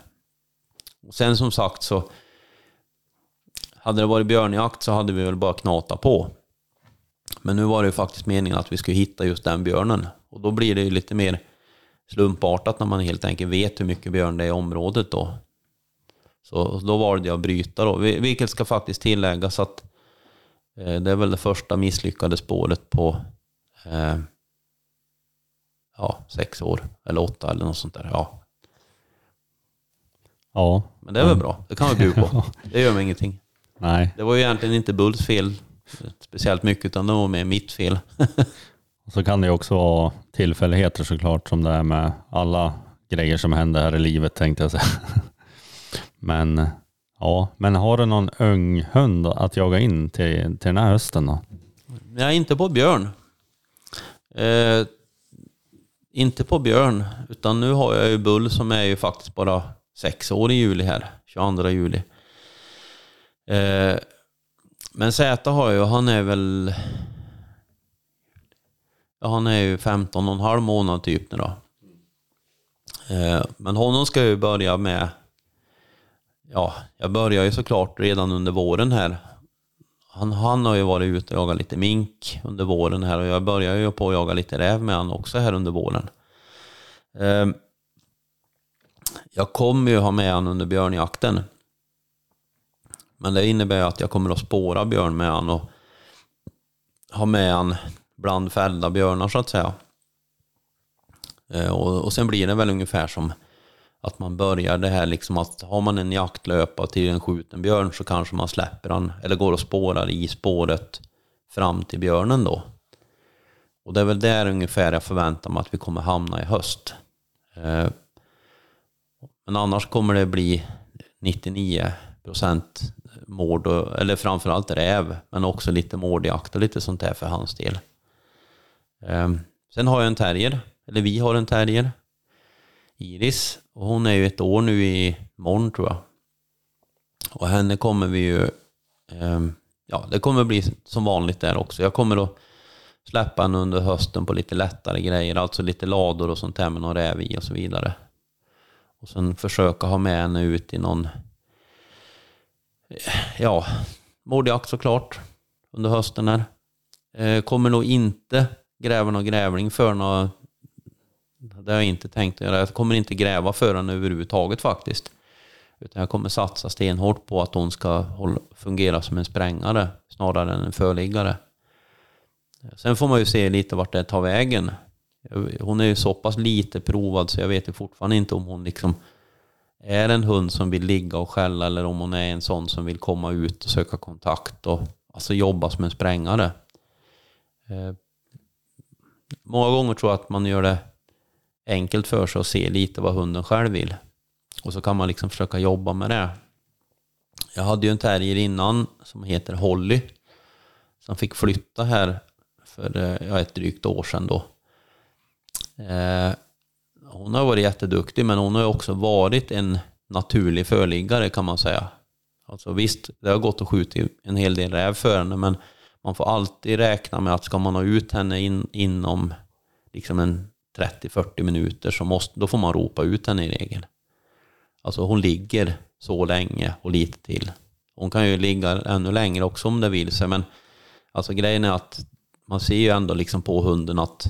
Och sen som sagt så hade det varit björnjakt så hade vi väl bara knata på. Men nu var det ju faktiskt meningen att vi skulle hitta just den björnen. Och då blir det ju lite mer slumpartat när man helt enkelt vet hur mycket björn det är i området då. Så då valde jag att bryta då, Vil- vilket ska faktiskt tilläggas att eh, det är väl det första misslyckade spåret på eh, ja, sex år, eller åtta eller något sånt där. Ja. Ja, Men det är väl bra, det kan vi bjuda på. Det gör mig ingenting. nej. Det var ju egentligen inte Bulls fel speciellt mycket, utan det var mer mitt fel. Och så kan det ju också vara tillfälligheter såklart, som det är med alla grejer som händer här i livet tänkte jag säga. Men ja, men har du någon ung hund att jaga in till, till den här hösten då? Nej, inte på björn. Eh, inte på björn, utan nu har jag ju Bull som är ju faktiskt bara sex år i juli här, 22 juli. Eh, men Z har jag, han är väl... Ja, han är ju 15 och en halv månad typ nu då. Eh, men honom ska jag ju börja med... Ja, jag börjar ju såklart redan under våren här han, han har ju varit ute och jagat lite mink under våren här och jag börjar ju på att jaga lite räv med han också här under våren. Ehm, jag kommer ju ha med han under björnjakten. Men det innebär att jag kommer att spåra björn med han och ha med han bland fällda björnar så att säga. Ehm, och, och sen blir det väl ungefär som att man börjar det här liksom att har man en jaktlöpa till en skjuten björn så kanske man släpper han eller går och spårar i spåret fram till björnen då. Och det är väl där ungefär jag förväntar mig att vi kommer hamna i höst. Eh, men annars kommer det bli 99 procent mård, eller framförallt räv, men också lite mårdjakt och lite sånt där för hans del. Eh, sen har jag en terrier, eller vi har en terrier, Iris, och hon är ju ett år nu i morgon tror jag. Och henne kommer vi ju, Eh, ja det kommer bli som vanligt där också. Jag kommer att släppa henne under hösten på lite lättare grejer, alltså lite lador och sånt där med någon räv i och så vidare. Och sen försöka ha med henne ut i någon, ja, mordjakt såklart under hösten här. Eh, kommer nog inte gräva någon grävling för några det har jag inte tänkt att göra. Jag kommer inte gräva för henne överhuvudtaget faktiskt. Utan jag kommer satsa stenhårt på att hon ska fungera som en sprängare snarare än en förliggare. Sen får man ju se lite vart det tar vägen. Hon är ju så pass lite provad så jag vet ju fortfarande inte om hon liksom är en hund som vill ligga och skälla eller om hon är en sån som vill komma ut och söka kontakt och alltså jobba som en sprängare. Eh, många gånger tror jag att man gör det enkelt för sig att se lite vad hunden själv vill. Och så kan man liksom försöka jobba med det. Jag hade ju en terrier innan som heter Holly. Som fick flytta här för eh, ja, ett drygt år sedan då. Eh, hon har varit jätteduktig men hon har också varit en naturlig förliggare kan man säga. Alltså visst, det har gått att skjuta en hel del räv för henne men man får alltid räkna med att ska man ha ut henne in, inom liksom en 30-40 minuter så måste, då får man ropa ut henne i regel. Alltså hon ligger så länge och lite till. Hon kan ju ligga ännu längre också om det vill sig men alltså grejen är att man ser ju ändå liksom på hunden att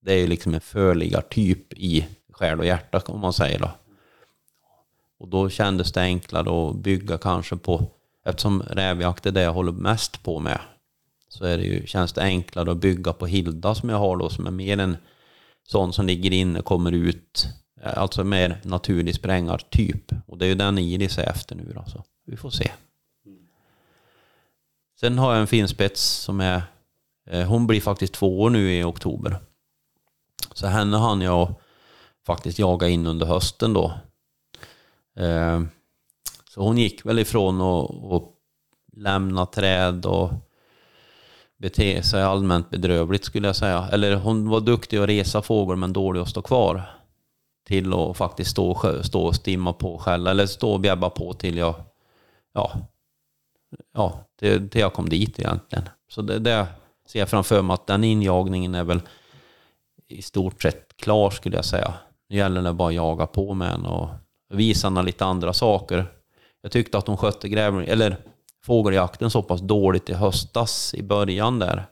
det är ju liksom en förliggartyp i själ och hjärta om man säger då. Och då kändes det enklare att bygga kanske på, eftersom rävjakt är det jag håller mest på med, så är det ju, känns det enklare att bygga på Hilda som jag har då, som är mer en sån som ligger inne, kommer ut, eh, alltså mer naturlig sprängartyp. Och det är ju den Iris är efter nu då, så vi får se. Sen har jag en finspets som är, eh, hon blir faktiskt två år nu i oktober. Så henne hann jag faktiskt jaga in under hösten då. Eh, så hon gick väl ifrån och, och lämna träd och bete sig allmänt bedrövligt skulle jag säga. Eller hon var duktig att resa fågel men dålig att stå kvar. Till att faktiskt stå, stå och stimma på själv, eller stå och bjäbba på till jag, ja, ja, till, till jag kom dit egentligen. Så det, det ser jag framför mig att den injagningen är väl i stort sett klar skulle jag säga. Nu gäller det bara att jaga på med henne och visa henne lite andra saker. Jag tyckte att hon skötte grävling, eller fågeljakten så pass dåligt i höstas i början där.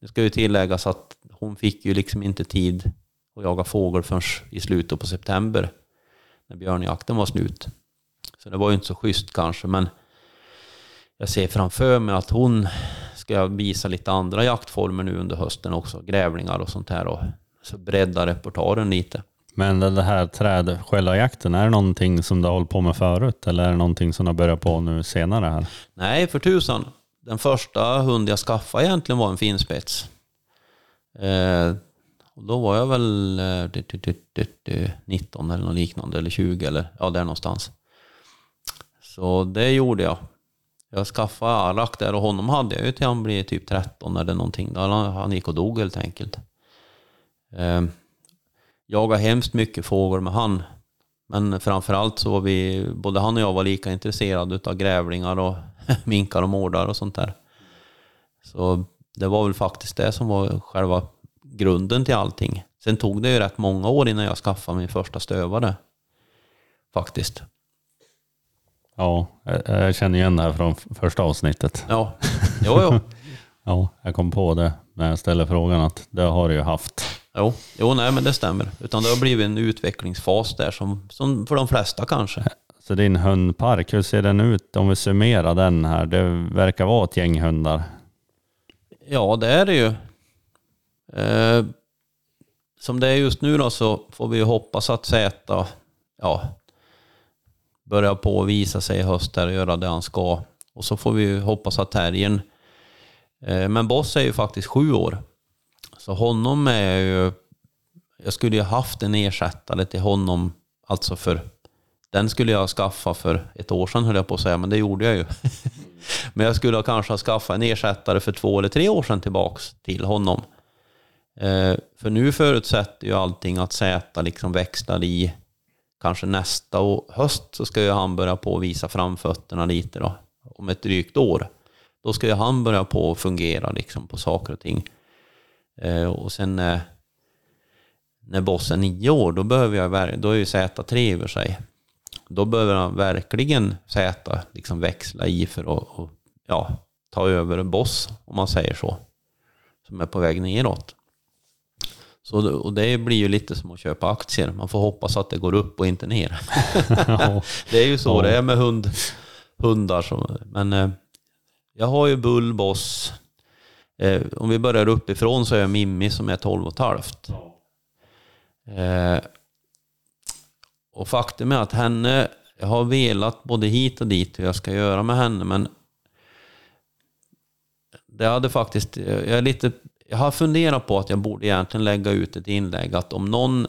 Det ska ju tilläggas att hon fick ju liksom inte tid att jaga fågel förrän i slutet på september. När björnjakten var slut. Så det var ju inte så schysst kanske men jag ser framför mig att hon ska visa lite andra jaktformer nu under hösten också. Grävlingar och sånt här och så bredda repertoaren lite. Men den här trädskällarjakten, är det någonting som du har hållit på med förut eller är det någonting som du har börjat på nu senare här? Nej, för tusan. Den första hund jag skaffade egentligen var en finspets. Eh, och då var jag väl eh, 19 eller något liknande, eller 20 eller ja, där någonstans. Så det gjorde jag. Jag skaffade Arak där och honom hade jag ju till han blev typ 13 eller någonting. Han, han gick och dog helt enkelt. Eh, jagade hemskt mycket fågel med han. Men framförallt så var vi, både han och jag var lika intresserade utav grävlingar och minkar och mårdar och sånt där. Så det var väl faktiskt det som var själva grunden till allting. Sen tog det ju rätt många år innan jag skaffade min första stövare. Faktiskt. Ja, jag, känner igen det här från första avsnittet. Ja, jo, jo. Ja, jag kom på det när jag ställde frågan att det har du ju haft. Jo, jo, nej men det stämmer. Utan det har blivit en utvecklingsfas där som, som för de flesta kanske. Så din hundpark, hur ser den ut om vi summerar den här? Det verkar vara ett gäng hundar. Ja, det är det ju. Eh, som det är just nu då så får vi hoppas att Zäta ja, börjar på att visa sig i höst och göra det han ska. Och så får vi ju hoppas att Terriern... Eh, men Boss är ju faktiskt sju år. Så honom är ju... Jag skulle ju haft en ersättare till honom, alltså för... Den skulle jag skaffa för ett år sedan höll jag på att säga, men det gjorde jag ju. Men jag skulle kanske ha skaffat en ersättare för två eller tre år sedan tillbaks till honom. Eh, för nu förutsätter ju allting att Zäta liksom växlar i kanske nästa höst så ska ju han börja på att visa framfötterna lite då. Om ett drygt år. Då ska ju han börja på att fungera liksom på saker och ting. Eh, och sen eh, när bossen är nio år, då, behöver jag, då är ju Zäta tre över sig. Då behöver han verkligen Zäta liksom växla i för att och, ja, ta över en boss, om man säger så. Som är på väg neråt. Så, och det blir ju lite som att köpa aktier. Man får hoppas att det går upp och inte ner. Det är ju så Ja. det är med hund, hundar. Som, men eh, jag har ju Bull, Boss. Eh, om vi börjar uppifrån så är jag Mimmi som är 12 och ett halvt. Eh, och faktum är att henne, jag har velat både hit och dit hur jag ska göra med henne men det hade faktiskt, eh, jag är lite, jag har funderat på att jag borde egentligen lägga ut ett inlägg att om någon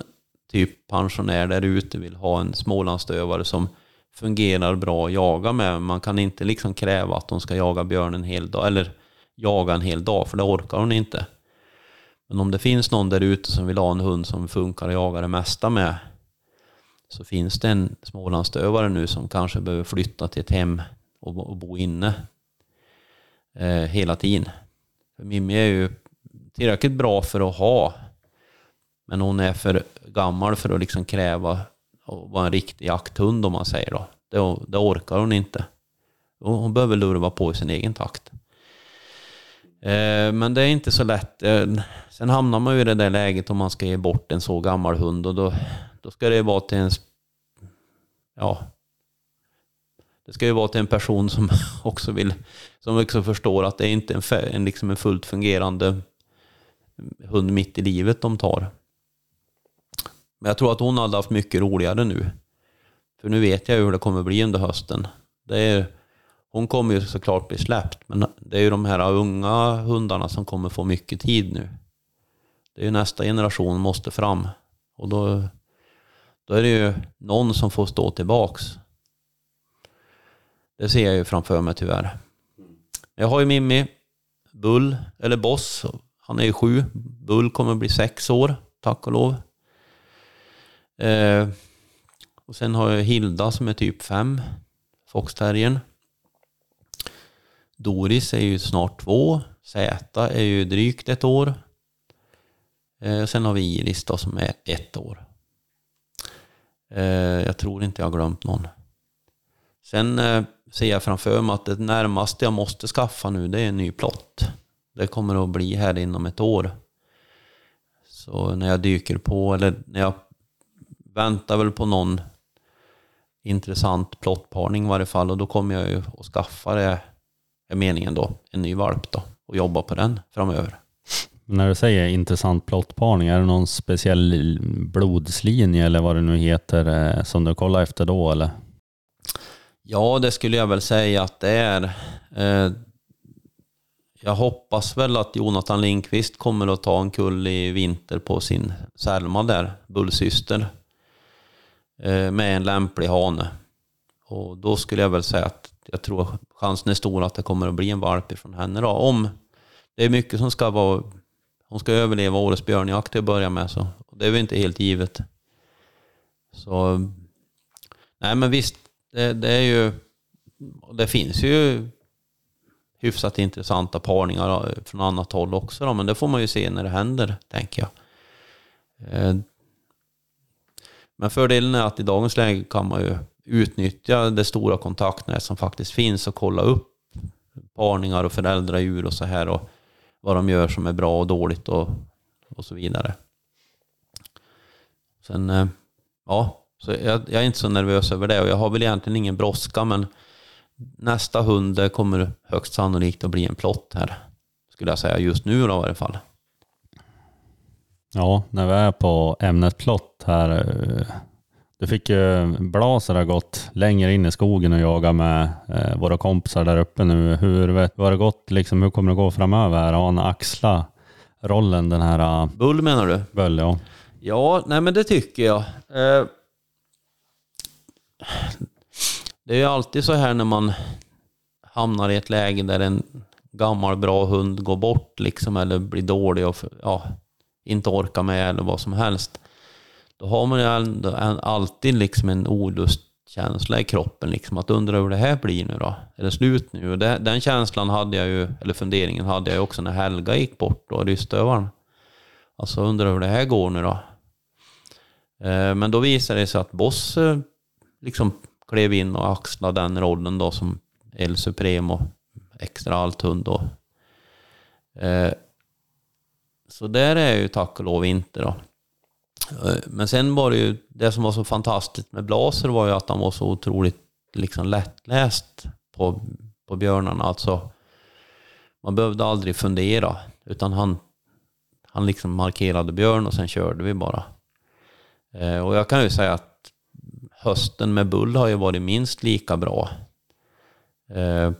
typ pensionär där ute vill ha en smålandsstövare som fungerar bra att jaga med. Man kan inte liksom kräva att de ska jaga björn en hel dag, eller jaga en hel dag, för det orkar hon inte. Men om det finns någon där ute som vill ha en hund som funkar att jaga det mesta med, så finns det en smålandsstövare nu som kanske behöver flytta till ett hem och, bo- inne eh, hela tiden. För Mimmi är ju tillräckligt bra för att ha, men hon är för gammal för att liksom kräva att vara en riktig jakthund om man säger då. Det, det orkar hon inte. Hon hon behöver lurva på i sin egen takt. Eh, men det är inte så lätt. Eh, sen hamnar man ju i det där läget om man ska ge bort en så gammal hund och då, då ska det vara till en... Ja. Det ska ju vara till en person som också vill... Som också förstår att det är inte en, en, liksom en fullt fungerande hund mitt i livet de tar. Men jag tror att hon hade haft mycket roligare nu. För nu vet jag ju hur det kommer bli under hösten. Det är, hon kommer ju såklart bli släppt, men det är ju de här unga hundarna som kommer få mycket tid nu. Det är ju nästa generation måste fram. Och då, då är det ju någon som får stå tillbaks. Det ser jag ju framför mig tyvärr. Jag har ju Mimmi, Bull, eller Boss, han är ju sju. Bull kommer bli sex år, tack och lov. Eh, och sen har jag Hilda som är typ fem, foxterriern. Doris är ju snart två. Zäta är ju drygt ett år. Eh, sen har vi Iris då som är ett år. Eh, jag tror inte jag har glömt någon. Sen eh, ser jag framför mig att det närmaste jag måste skaffa nu det är en ny plott. Det kommer att bli här inom ett år. Så när jag dyker på, eller när jag väntar väl på någon intressant plottparning i varje fall och då kommer jag ju att skaffa det, är meningen då, en ny valp då och jobba på den framöver. När du säger intressant plottparning, är det någon speciell blodslinje eller vad det nu heter eh, som du kollar efter då eller? Ja, det skulle jag väl säga att det är. Eh, jag hoppas väl att Jonathan Lindqvist kommer att ta en kull i vinter på sin Selma där, Bullsyster, eh, med en lämplig hane. Och då skulle jag väl säga att jag tror chansen är stor att det kommer att bli en valp ifrån henne då. Om det är mycket som ska vara... Hon ska överleva årets björnjakt till att börja med, så det är väl inte helt givet. Så... Nej, men visst, det, det är ju... Det finns ju hyfsat intressanta parningar eh, från annat håll också då, men det får man ju se när det händer, tänker jag. Eh, men fördelen är att i dagens läge kan man ju utnyttja det stora kontaktnät som faktiskt finns och kolla upp parningar och föräldradjur och så här och vad de gör som är bra och dåligt och, och så vidare. Sen, eh, ja, så jag, jag, är inte så nervös över det och jag har väl egentligen ingen brådska men nästa hund kommer högst sannolikt att bli en plott här. Skulle jag säga just nu då i varje fall. Ja, när vi är på ämnet plott här. Eh, eh, Du fick ju Blaser har gått längre in i skogen och jaga med eh, våra kompisar där uppe nu. Hur, hur har det gått liksom? Hur kommer det gå framöver? Har han axlat rollen den här uh, Bull menar du? Böll? Ja. Ja, nej men det tycker jag. Eh, det är ju alltid så här när man hamnar i ett läge där en gammal bra hund går bort liksom eller blir dålig och ja, inte orkar med eller vad som helst. Då har man ju ändå en, alltid liksom en olustkänsla i kroppen liksom att undra hur det här blir nu då. Är det slut nu? Och det, den känslan hade jag ju, eller funderingen hade jag ju också när Helga gick bort då, rystövaren. Alltså undrar hur det här går nu då. Eh, Men då visade det sig att Boss eh, liksom klev in och axlade den rollen då som El Supremo, extra althund då. Eh, Så där är jag ju tack och lov inte då. Eh, men sen var det ju, det som var så fantastiskt med Blaser var ju att han var så otroligt liksom lättläst på, på björnarna. Alltså, man behövde aldrig fundera, utan han, han liksom markerade björn och sen körde vi bara. Eh, och jag kan ju säga att hösten med Bull har ju varit minst lika bra. Eh,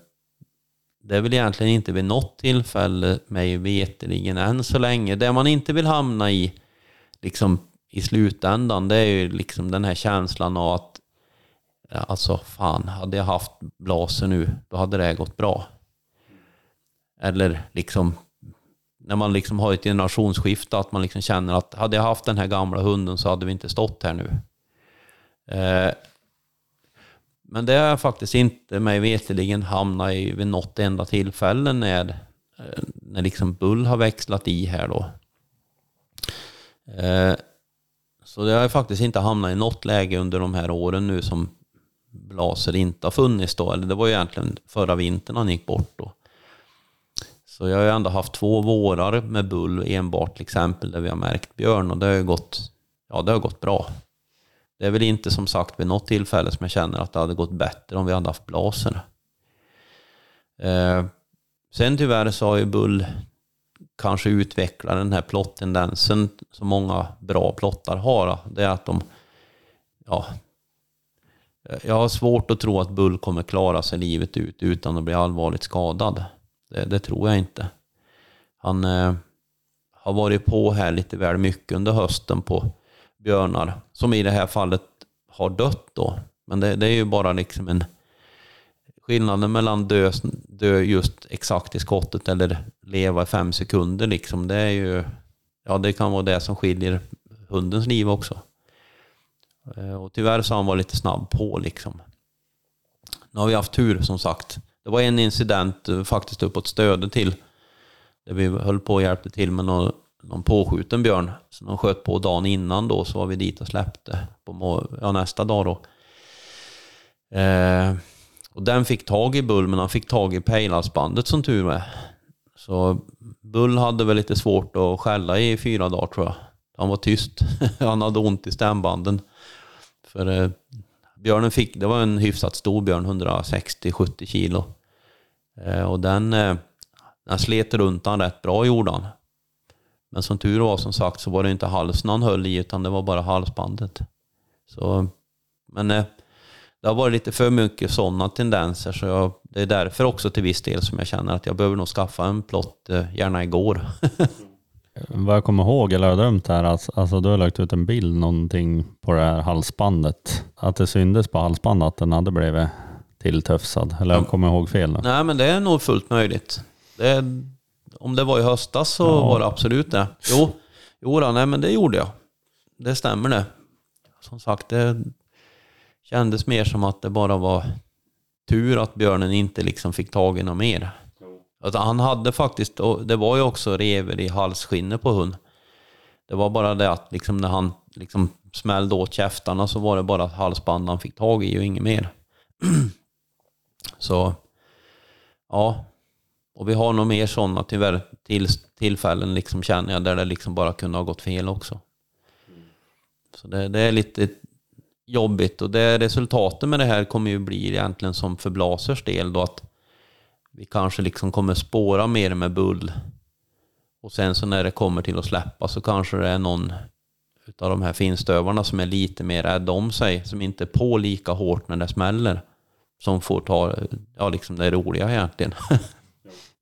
det är väl egentligen inte vid något tillfälle, mig veterligen än så länge. Det man inte vill hamna i, liksom i slutändan, det är ju liksom den här känslan av att alltså fan, hade jag haft blaser nu, då hade det här gått bra. Eller liksom när man liksom har ett generationsskifte, att man liksom känner att hade jag haft den här gamla hunden så hade vi inte stått här nu. Eh, men det har jag faktiskt inte mig veterligen hamnat i vid något enda tillfälle när, eh, när liksom Bull har växlat i här då. Eh, så det har faktiskt inte hamnat i något läge under de här åren nu som Blaser inte har funnits då. Eller det var ju egentligen förra vintern han gick bort då. Så jag har ju ändå haft två vårar med Bull enbart till exempel där vi har märkt björn och det har ju gått, ja, det har gått bra. Det är väl inte som sagt vid något tillfälle som jag känner att det hade gått bättre om vi hade haft blaser. Eh, sen tyvärr så har ju Bull kanske utvecklar den här plottendensen som många bra plottar har. Det är att de, ja, jag har svårt att tro att Bull kommer klara sig livet ut utan att bli allvarligt skadad. Det, det tror jag inte. Han eh, har varit på här lite väl mycket under hösten på björnar, som i det här fallet har dött då. Men det, det är ju bara liksom en skillnaden mellan dö, dö just exakt i skottet eller leva i fem sekunder liksom, det är ju, ja det kan vara det som skiljer hundens liv också. Eh, och tyvärr så har han varit lite snabb på liksom. Nu har vi haft tur som sagt. Det var en incident eh, faktiskt uppåt Stöde till. Där vi höll på och hjälpte till med någon, någon påskjuten björn. som de sköt på dagen innan då så var vi dit och släppte på ja, nästa dag då. Eh, och den fick tag i Bull men han fick tag i pejlhalsbandet som tur är. Så Bull hade väl lite svårt att skälla i fyra dagar tror jag. Han var tyst. han hade ont i stämbanden. För eh, björnen fick, det var en hyfsat stor björn, 160-70 kilo. Eh, och den, eh, den slet runt han rätt bra gjorde han. Men som tur var som sagt så var det inte halsen han höll i utan det var bara halsbandet. Så, men eh, det har varit lite för mycket sådana tendenser så jag, det är därför också till viss del som jag känner att jag behöver nog skaffa en plott, eh, gärna igår. Vad jag kommer ihåg, eller har jag drömt här, alltså, alltså du har lagt ut en bild någonting på det här halsbandet. Att det syndes på halsbandet att den hade blivit tilltufsad. Eller jag kommer ihåg fel nu. Nej men det är nog fullt möjligt. Det, om det var i höstas så Ja. var det absolut det. Jo, jo då, nej men det gjorde jag. Det stämmer det. Som sagt, det kändes mer som att det bara var tur att björnen inte liksom fick tag i något mer. Alltså, han hade faktiskt, och det var ju också rever i halsskinnet på hund. Det var bara det att liksom när han liksom smällde åt käftarna så var det bara halsband han fick tag i och inget mer. Så ja, och vi har nog mer sådana tyvärr till, tillfällen liksom känner jag där det liksom bara kunde ha gått fel också. Så det, det är lite jobbigt och det resultatet med det här kommer ju bli egentligen som för Blasers del då att vi kanske liksom kommer spåra mer med bull och sen så när det kommer till att släppa så kanske det är någon utav de här finstövarna som är lite mer rädd om sig, som inte är på lika hårt när det smäller, som får ta ja, liksom det roliga egentligen.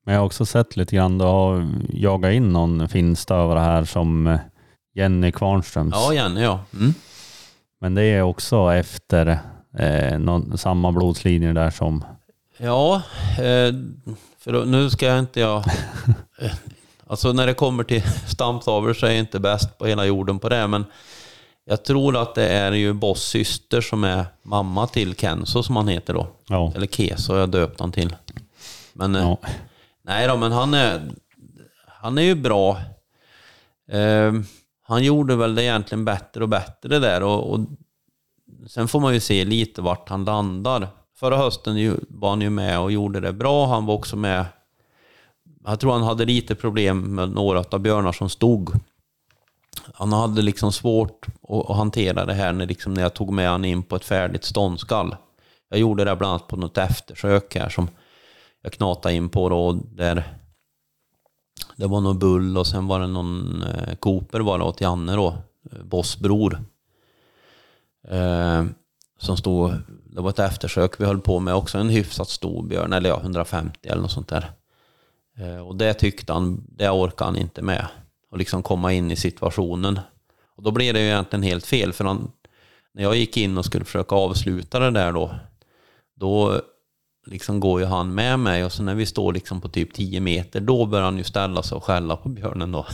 Men jag har också sett lite grann, du har jagat in någon finstövare här som eh, Jenny Kvarnströms. ja, Jenny ja. Mm. Men det är också efter eh, någon, samma blodslinje där som... Ja, eh, för då- nu ska jag inte jag... eh, Alltså när det kommer till stamtavlor så är jag inte bäst på hela jorden på det, men jag tror att det är ju Boss syster som är mamma till Kenzo som han heter då. Ja. Eller Keso har jag döpt han till. Men eh, ja. nej då, men han är, han är ju bra. Han gjorde väl det egentligen bättre och bättre där och, och sen får man ju se lite vart han landar. Förra hösten ju, var han ju med och gjorde det bra. Han var också med. Jag tror han hade lite problem med några av björnar som stod. Han hade liksom svårt att, att hantera det här när, liksom när jag tog med han in på ett färdigt ståndskall. Jag gjorde det bland annat på något eftersök här som jag knatade in på då, där det var någon bull och sen var det någon eh, Cooper var det åt Janne då, Bossbror. Boss bror. Eh, som stod, det var ett eftersök vi höll på med också, en hyfsat stor björn, eller ja, 150 eller något sånt där. Eh, och det tyckte han, det orkade han inte med. Och liksom komma in i situationen. Och då blev det ju egentligen helt fel, för han, när jag gick in och skulle försöka avsluta det där då, då liksom går ju han med mig och så när vi står liksom på typ 10 meter då börjar han ju ställa sig och skälla på björnen då.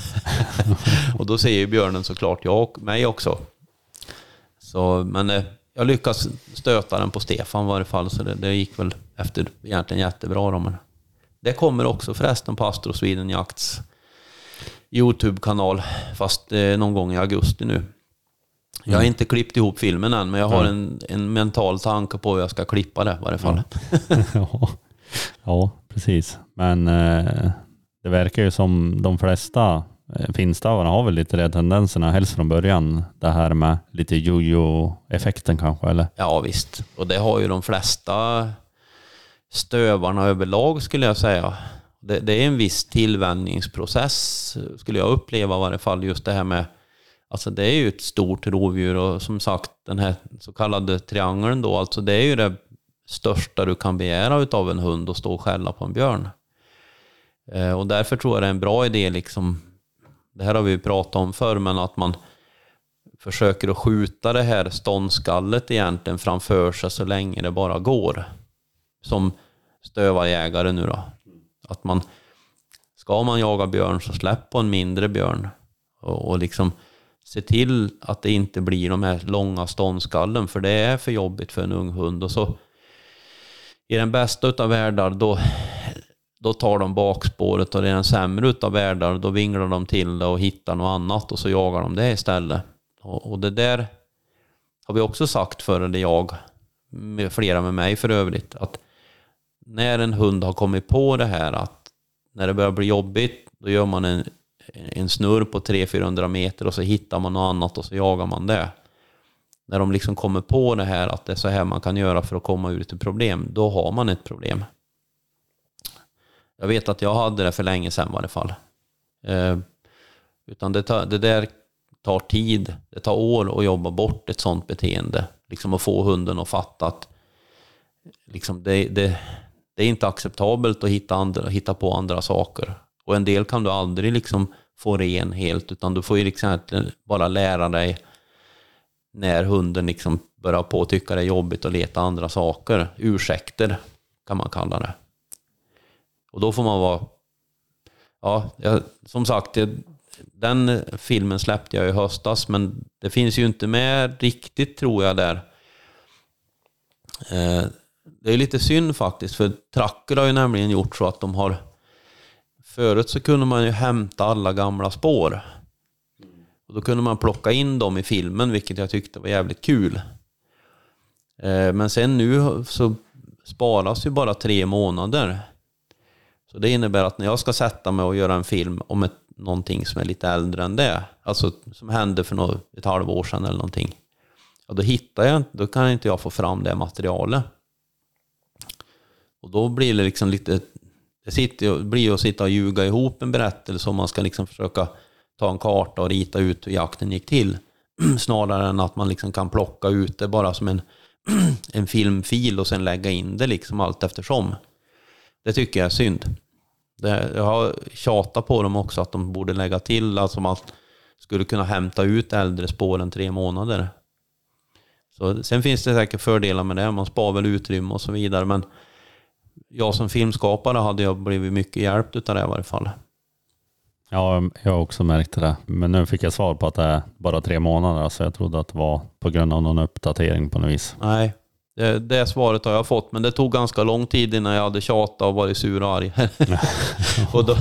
och då säger ju björnen såklart jag och mig också. Så, men eh, jag lyckas stöta den på Stefan i varje fall så det, det gick väl efter egentligen jättebra då. Men det kommer också förresten på Astro Sweden Jakts Youtube-kanal fast eh, någon gång i augusti nu. Jag har inte klippt ihop filmen än, men jag har en, en mental tanke på hur jag ska klippa det i varje fall. ja. ja, precis. Men eh, det verkar ju som de flesta eh, finstavarna har väl lite de tendenserna, helst från början. Det här med lite jojo-effekten kanske, eller? Ja visst, och det har ju de flesta stövarna överlag skulle jag säga. Det, det är en viss tillvänjningsprocess skulle jag uppleva i varje fall. Just det här med, alltså det är ju ett stort rovdjur och som sagt den här så kallade triangeln då, alltså det är ju det största du kan begära utav en hund att stå och skälla på en björn. Eh, och därför tror jag det är en bra idé liksom, det här har vi ju pratat om förr, men att man försöker att skjuta det här ståndskallet egentligen framför sig så länge det bara går. som stövarjägare nu då. Att man, ska man jaga björn så släpp på en mindre björn. Och, och liksom se till att det inte blir de här långa ståndskallen, för det är för jobbigt för en ung hund. Och så i den bästa utav världar, då, då tar de bakspåret och i den sämre utav världar, då vinglar de till det och hittar något annat och så jagar de det istället. Och, och det där har vi också sagt förr, eller jag, med flera med mig för övrigt, att när en hund har kommit på det här att när det börjar bli jobbigt, då gör man en, Eh, en snurr på 300-400 meter och så hittar man något annat och så jagar man det. När de liksom kommer på det här att det är så här man kan göra för att komma ur ett problem, då har man ett problem. Jag vet att jag hade det för länge sedan i varje fall. Eh, utan det, tar, det där tar tid, det tar år att jobba bort ett sånt beteende. Liksom att få hunden att fatta att liksom det, det, det är inte acceptabelt att hitta, andra, hitta på andra saker. Och en del kan du aldrig liksom få ren helt, utan du får ju liksom eh, bara lära dig när hunden liksom börjar på att tycka det är jobbigt att leta andra saker. Ursäkter kan man kalla det. Och då får man vara... Ja, jag, som sagt, den filmen släppte jag i höstas, men det finns ju inte med riktigt tror jag där. Eh, det är lite synd faktiskt, för Tracker har ju nämligen gjort så att de har... Förut så kunde man ju hämta alla gamla spår. Och då kunde man plocka in dem i filmen, vilket jag tyckte var jävligt kul. Eh, men sen nu så sparas ju bara tre månader. Så det innebär att när jag ska sätta mig och göra en film om ett, någonting som är lite äldre än det, alltså som hände för något, ett halvår sedan eller någonting, ja, då hittar jag då kan inte jag få fram det materialet. Och då blir det liksom lite, det sitter, blir ju att sitta och ljuga ihop en berättelse om man ska liksom försöka ta en karta och rita ut hur jakten gick till. Snarare än att man liksom kan plocka ut det bara som en, en filmfil och sen lägga in det liksom allt eftersom. Det tycker jag är synd. Det, jag har tjatat på dem också att de borde lägga till, alltså man skulle kunna hämta ut äldre spår än tre månader. Så, sen finns det säkert fördelar med det, man sparar väl utrymme och så vidare, men jag som filmskapare hade jag blivit mycket hjälpt av det i varje fall. Ja, jag har också märkt det. Men nu fick jag svar på att det är bara tre månader, så jag trodde att det var på grund av någon uppdatering på något vis. Nej, det, det svaret har jag fått, men det tog ganska lång tid innan jag hade tjatat och varit sur och arg. och då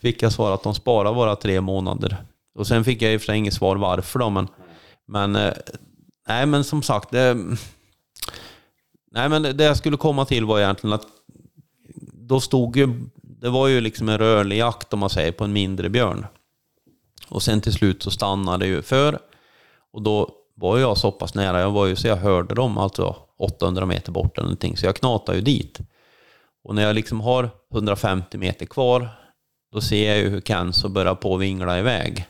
fick jag svar att de sparar bara tre månader. Och sen fick jag i och för sig inget svar varför då, men, men eh, nej men som sagt, det, nej men det jag skulle komma till var egentligen att då stod ju, det var ju liksom en rörlig jakt om man säger, på en mindre björn. Och sen till slut så stannade det ju för, och då var jag så pass nära, jag var ju så jag hörde dem, alltså 800 meter bort eller någonting, så jag knatade ju dit. Och när jag liksom har 150 meter kvar, då ser jag ju hur Kenzo börjar på att vingla iväg.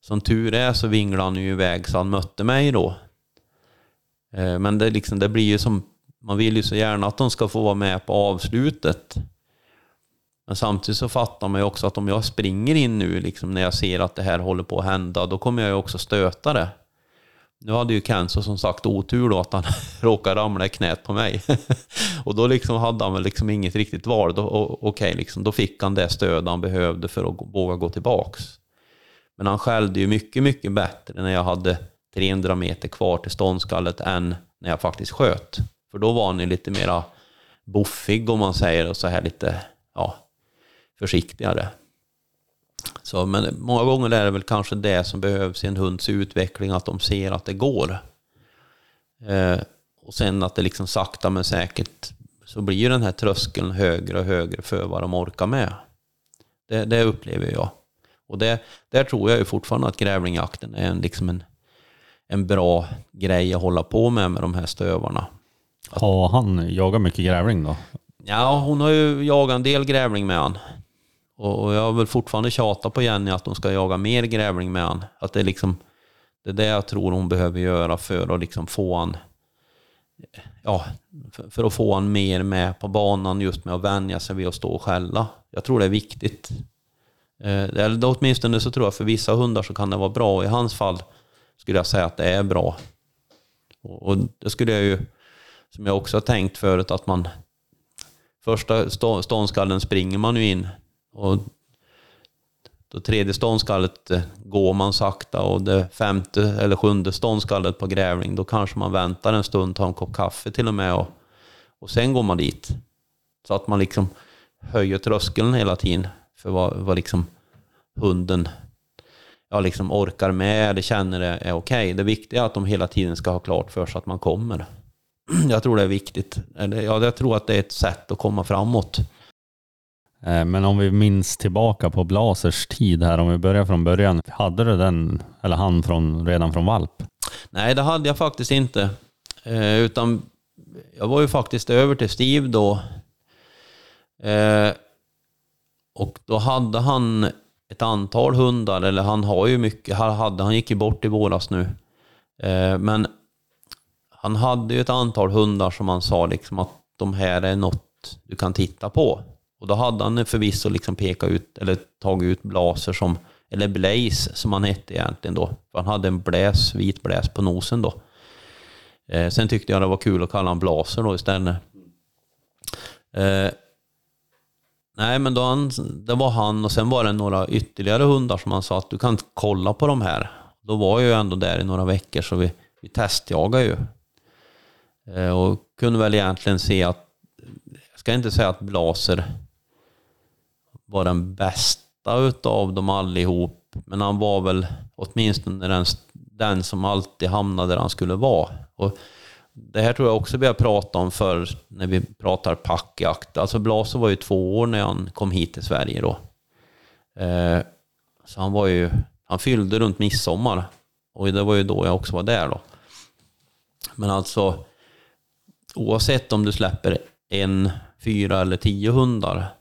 Som tur är så vinglade han ju iväg så han mötte mig då. Eh, men det, liksom, det blir ju som, man vill ju så gärna att de ska få vara med på avslutet. Men samtidigt så fattar man ju också att om jag springer in nu, liksom, när jag ser att det här håller på att hända, då kommer jag ju också stöta det. Nu hade ju Kenzo som sagt otur då att han råkade ramla i knät på mig. och då liksom hade han väl liksom inget riktigt val. Då, okay, liksom, då fick han det stöd han behövde för att våga gå tillbaks. Men han skällde ju mycket, mycket bättre när jag hade 300 meter kvar till ståndskallet än när jag faktiskt sköt. För då var han ju lite mera boffig om man säger och så här lite ja, försiktigare. Så, men många gånger är det väl kanske det som behövs i en hunds utveckling, att de ser att det går. Eh, och sen att det liksom sakta men säkert så blir den här tröskeln högre och högre för vad de orkar med. Det, det upplever jag. Och det, där tror jag ju fortfarande att grävlingjakten är en, liksom en, en bra grej att hålla på med med de här stövarna. Har han jagat mycket grävling då? Ja, hon har ju jagat en del grävling med han. Och, jag väl fortfarande tjatat på Jenny att de ska jaga mer grävling med han. Att det är liksom, det är det jag tror hon behöver göra för att liksom få han ja, för, att få han mer med på banan just med att vänja sig vid att stå och skälla. Jag tror det är viktigt. Eh, eller åtminstone så tror jag för vissa hundar så kan det vara bra i hans fall skulle jag säga att det är bra. Och det skulle jag ju, som jag också har tänkt förut, att man första stå- ståndskallen springer man ju in. Och då tredje ståndskallet eh, går man sakta och det femte eller sjunde ståndskallet på grävling, då kanske man väntar en stund, tar en kopp kaffe till och med och, och sen går man dit. Så att man liksom höjer tröskeln hela tiden för vad, vad liksom hunden ja, liksom orkar med eller känner är, är okej. Det viktiga är att de hela tiden ska ha klart för sig att man kommer. Jag tror det är viktigt. Ja, jag tror att det är ett sätt att komma framåt. Eh, Men om vi minns tillbaka på Blasers tid här, om vi börjar från början. Hade du den, eller han från, redan från valp? Nej, det hade jag faktiskt inte. Eh, utan jag var ju faktiskt över till Steve då. Eh, och då hade han ett antal hundar, eller han har ju mycket, hade, han gick ju bort i våras nu. Eh, men han hade ju ett antal hundar som han sa liksom att de här är något du kan titta på. Och då hade han förvisso liksom pekat ut, eller tagit ut Blaser som, eller Blaze som han hette egentligen då. För han hade en bläs, vit bläs på nosen då. Eh, sen tyckte jag det var kul att kalla honom Blaser då istället. Eh, nej men då han, det var han och sen var det några ytterligare hundar som han sa att du kan kolla på de här. Då var jag ju ändå där i några veckor så vi, vi testjagade ju. Eh, och kunde väl egentligen se att, jag ska inte säga att Blaser var den bästa utav dem allihop, men han var väl åtminstone den, den som alltid hamnade där han skulle vara. Och det här tror jag också vi har pratat om för när vi pratar packjakt. Alltså Blaser var ju två år när han kom hit till Sverige då. Eh, så han var ju, han fyllde runt midsommar. Och det var ju då jag också var där då. Men alltså, oavsett om du släpper en, fyra eller tio hundar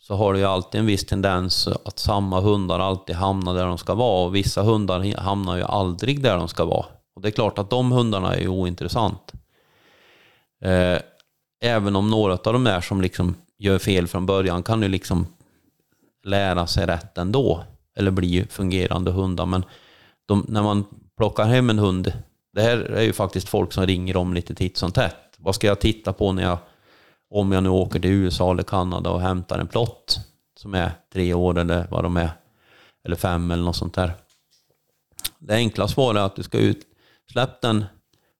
så har du ju alltid en viss tendens att samma hundar alltid hamnar där de ska vara och vissa hundar hamnar ju aldrig där de ska vara. Och det är klart att de hundarna är ju ointressant. Eh, även om några av de där som liksom gör fel från början kan ju liksom lära sig rätt ändå. Eller bli fungerande hundar. Men de, när man plockar hem en hund, det här är ju faktiskt folk som ringer om lite titt som tätt. Vad ska jag titta på när jag, om jag nu åker till USA eller Kanada och hämtar en plott som är tre år eller vad de är, eller fem eller något sånt där. Det enkla svaret är att du ska ut, släpp den,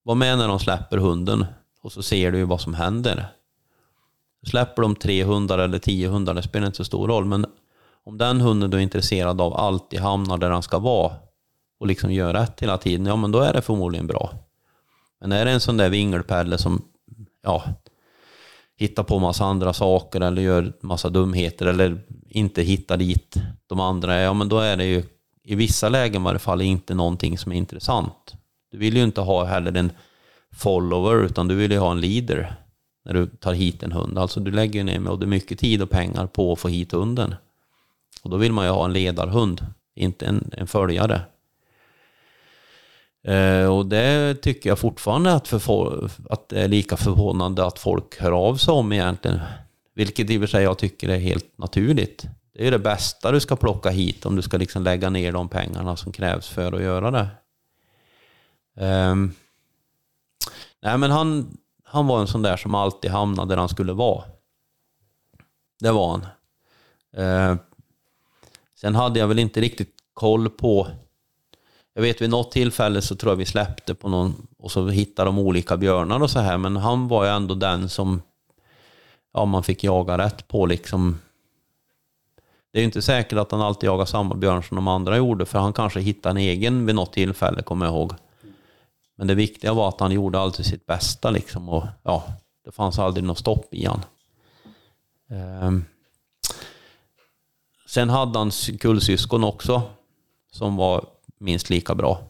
var med när de släpper hunden och så ser du ju vad som händer. Släpper de tre hundar eller tio hundar, det spelar inte så stor roll, men om den hunden du är intresserad av alltid hamnar där han ska vara och liksom gör rätt hela tiden, ja men då är det förmodligen bra. Men är det en sån där vingelpelle som ja, hittar på massa andra saker eller gör massa dumheter eller inte hittar dit de andra, ja men då är det ju i vissa lägen i varje fall inte någonting som är intressant. Du vill ju inte ha heller en follower utan du vill ju ha en leader när du tar hit en hund. Alltså du lägger ju ner både mycket tid och pengar på att få hit hunden. Och då vill man ju ha en ledarhund, inte en, en följare. Eh, och det tycker jag fortfarande att, för, att det är lika förvånande att folk hör av sig om egentligen. Vilket i och för sig jag tycker är helt naturligt. Det är ju det bästa du ska plocka hit om du ska liksom lägga ner de pengarna som krävs för att göra det. Um, nej men han, han var en sån där som alltid hamnade där han skulle vara. Det var han. Uh, sen hade jag väl inte riktigt koll på jag vet vid något tillfälle så tror jag vi släppte på någon och så hittade de olika björnar och så här men han var ju ändå den som ja, man fick jaga rätt på liksom. Det är ju inte säkert att han alltid jagar samma björn som de andra gjorde för han kanske hittade en egen vid något tillfälle kommer jag ihåg. Men det viktiga var att han gjorde alltid sitt bästa liksom och ja, det fanns aldrig något stopp i han. Um. Sen hade han kullsyskon också som var minst lika bra.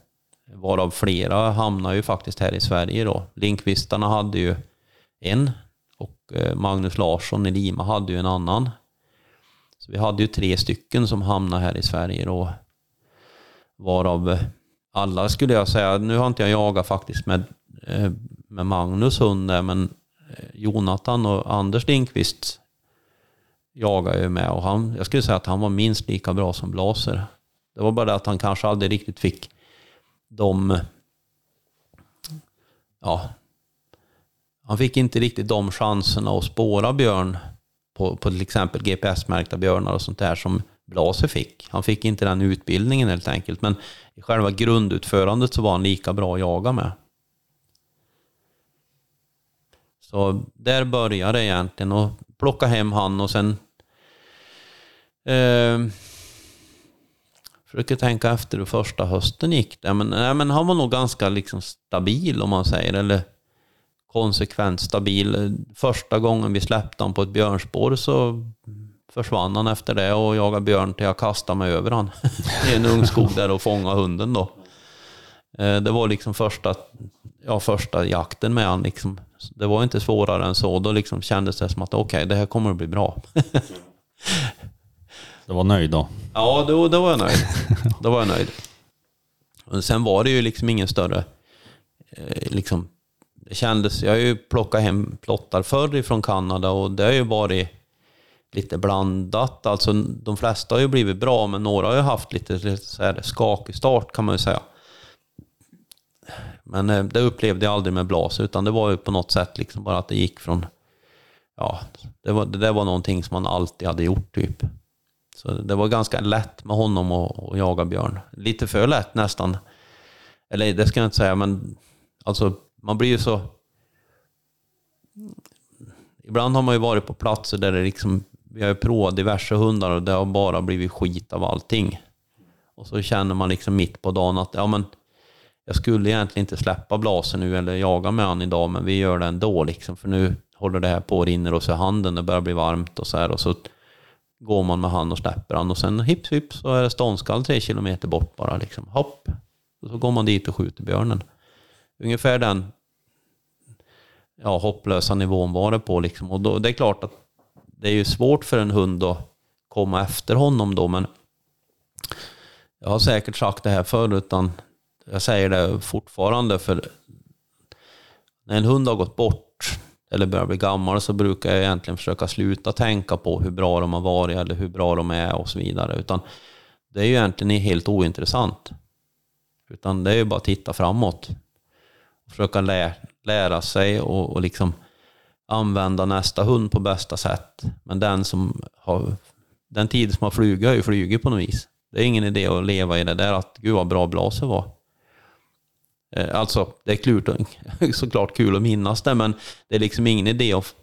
Varav flera hamnar ju faktiskt här i Sverige då. Linkvistarna hade ju en och eh, Magnus Larsson i Lima hade ju en annan. Så vi hade ju tre stycken som hamnade här i Sverige då. Varav eh, alla skulle jag säga, nu har inte jag jagat faktiskt med, eh, med Magnus hund där, men Jonathan och Anders Lindqvist jagar ju med och han, jag skulle säga att han var minst lika bra som Blaser. Det var bara det att han kanske aldrig riktigt fick de... Ja. han fick inte riktigt de chanserna att spåra björn på, på till exempel GPS-märkta björnar och sånt där som Blaser fick. Han fick inte den utbildningen helt enkelt, men i själva grundutförandet så var han lika bra att jaga med. Så där började det egentligen och plocka hem han och sen eh, försöker tänka efter hur första hösten gick det. Men, nej, men han var nog ganska liksom stabil om man säger, eller konsekvent stabil. Första gången vi släppte honom på ett björnspår så försvann han efter det och jagade björn till jag kastade mig över han i en ung skog där och fångade hunden då. Eh, det var liksom första, ja, första jakten med han. Liksom. Det var inte svårare än så. Då liksom kändes det som att okej, okay, det här kommer att bli bra. Du var nöjd då? Ja, då, då var jag nöjd. Då var jag nöjd. Och sen var det ju liksom ingen större... Eh, liksom, det kändes... Jag har ju plockat hem plottar förr ifrån Kanada och det har ju varit lite blandat. Alltså de flesta har ju blivit bra, men några har ju haft lite, lite så här skakig start kan man ju säga. Men eh, det upplevde jag aldrig med Blas, utan det var ju på något sätt liksom bara att det gick från... Ja, det, var, det där var någonting som man alltid hade gjort typ. Så det var ganska lätt med honom att, jaga björn. Lite för lätt nästan. Eller det ska jag inte säga, men alltså man blir ju så... Ibland har man ju varit på platser där det liksom, vi har ju provat diverse hundar och det har bara blivit skit av allting. Och så känner man liksom mitt på dagen att ja, men jag skulle egentligen inte släppa blasen nu eller jaga med han idag, men vi gör det ändå liksom. För nu håller det här på och rinner oss i handen, det börjar bli varmt och så här. Och så går man med han och släpper han och sen hipp hipp så är det ståndskall tre kilometer bort bara liksom. Hopp! Och så går man dit och skjuter björnen. Ungefär den ja, hopplösa nivån var det på liksom. Och då, det är klart att det är ju svårt för en hund att komma efter honom då, men jag har säkert sagt det här förr, utan jag säger det fortfarande, för när en hund har gått bort eller börjar bli gammal så brukar jag egentligen försöka sluta tänka på hur bra de har varit eller hur bra de är och så vidare. Utan det är ju egentligen helt ointressant. Utan det är ju bara att titta framåt. Försöka lä lära sig och, och liksom använda nästa hund på bästa sätt. Men den som har den tid som har flugit har ju flugit på något vis. Det är ingen idé att leva i det där att gud vad bra blaset var. Eh, alltså, det är klart såklart kul att minnas det, men det är liksom ingen idé att...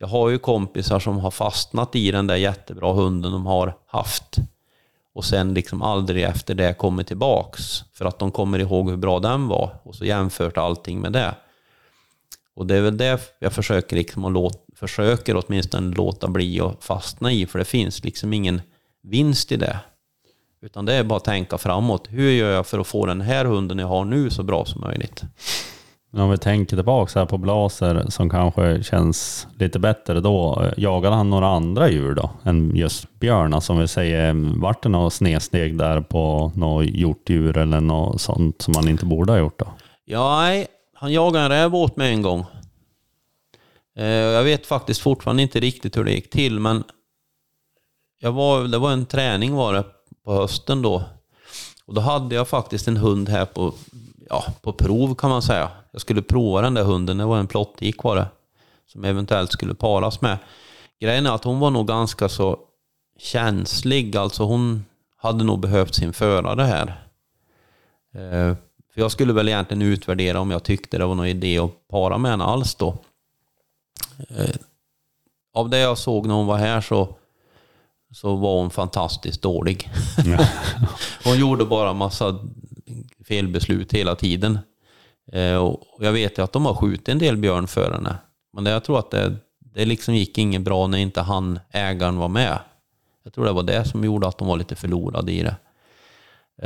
Jag har ju kompisar som har fastnat i den där jättebra hunden de har haft och sen liksom aldrig efter det kommit tillbaks för att de kommer ihåg hur bra den var och så jämfört allting med det. Och det är väl det jag försöker liksom att låta, försöker åtminstone låta bli att fastna i, för det finns liksom ingen vinst i det. Utan det är bara att tänka framåt. Hur gör jag för att få den här hunden jag har nu så bra som möjligt? Om vi tänker tillbaka här på Blaser som kanske känns lite bättre då. Jagade han några andra djur då än just björnar som vi säger? Vart det något snedsteg där på något hjortdjur eller något sånt som han inte borde ha gjort då? Ja, nej, han jagade en räv åt mig en gång. Eh, jag vet faktiskt fortfarande inte riktigt hur det gick till, men jag var, det var en träning var det på hösten då. Och då hade jag faktiskt en hund här på, ja, på prov kan man säga. Jag skulle prova den där hunden, det var en plottik var det. Som eventuellt skulle paras med. Grejen är att hon var nog ganska så känslig, alltså hon hade nog behövt sin förare här. Eh, för jag skulle väl egentligen utvärdera om jag tyckte det var någon idé att para med henne alls då. Eh, av det jag såg när hon var här så så var hon fantastiskt dålig. hon gjorde bara massa felbeslut hela tiden. Eh, och jag vet ju att de har skjutit en del björn för henne. Men jag tror att det, det liksom gick inget bra när inte han, ägaren, var med. Jag tror det var det som gjorde att de var lite förlorade i det.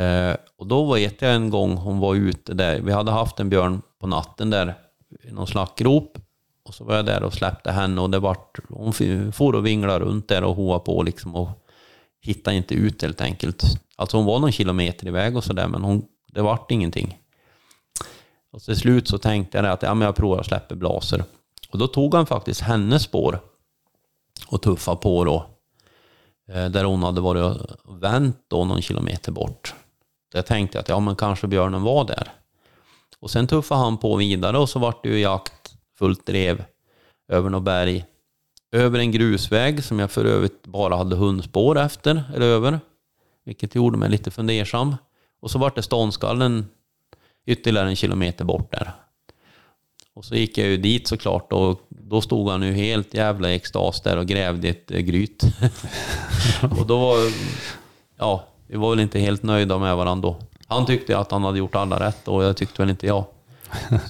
Eh, och då vet jag en gång hon var ute där. Vi hade haft en björn på natten där i någon slackgrop och så var jag där och släppte henne och det vart, hon for och vinglade runt där och hoa på liksom och hittade inte ut helt enkelt. Alltså hon var någon kilometer iväg och sådär men hon, det vart ingenting. Och till slut så tänkte jag att ja, men jag provar att släppa blaser. Och då tog han faktiskt hennes spår och tuffade på då. Eh, där hon hade varit och vänt då någon kilometer bort. Så jag tänkte att ja men kanske björnen var där. Och sen tuffade han på vidare och så vart det ju jakt fullt drev över något berg. Över en grusväg som jag för övrigt bara hade hundspår efter, eller över. Vilket gjorde mig lite fundersam. Och så vart det ståndskallen ytterligare en kilometer bort där. Och så gick jag ju dit såklart och då stod han ju helt jävla i extas där och grävde ett eh, gryt. och då var, ja, vi var väl inte helt nöjda med varandra då. Han tyckte att han hade gjort alla rätt och jag tyckte väl inte jag.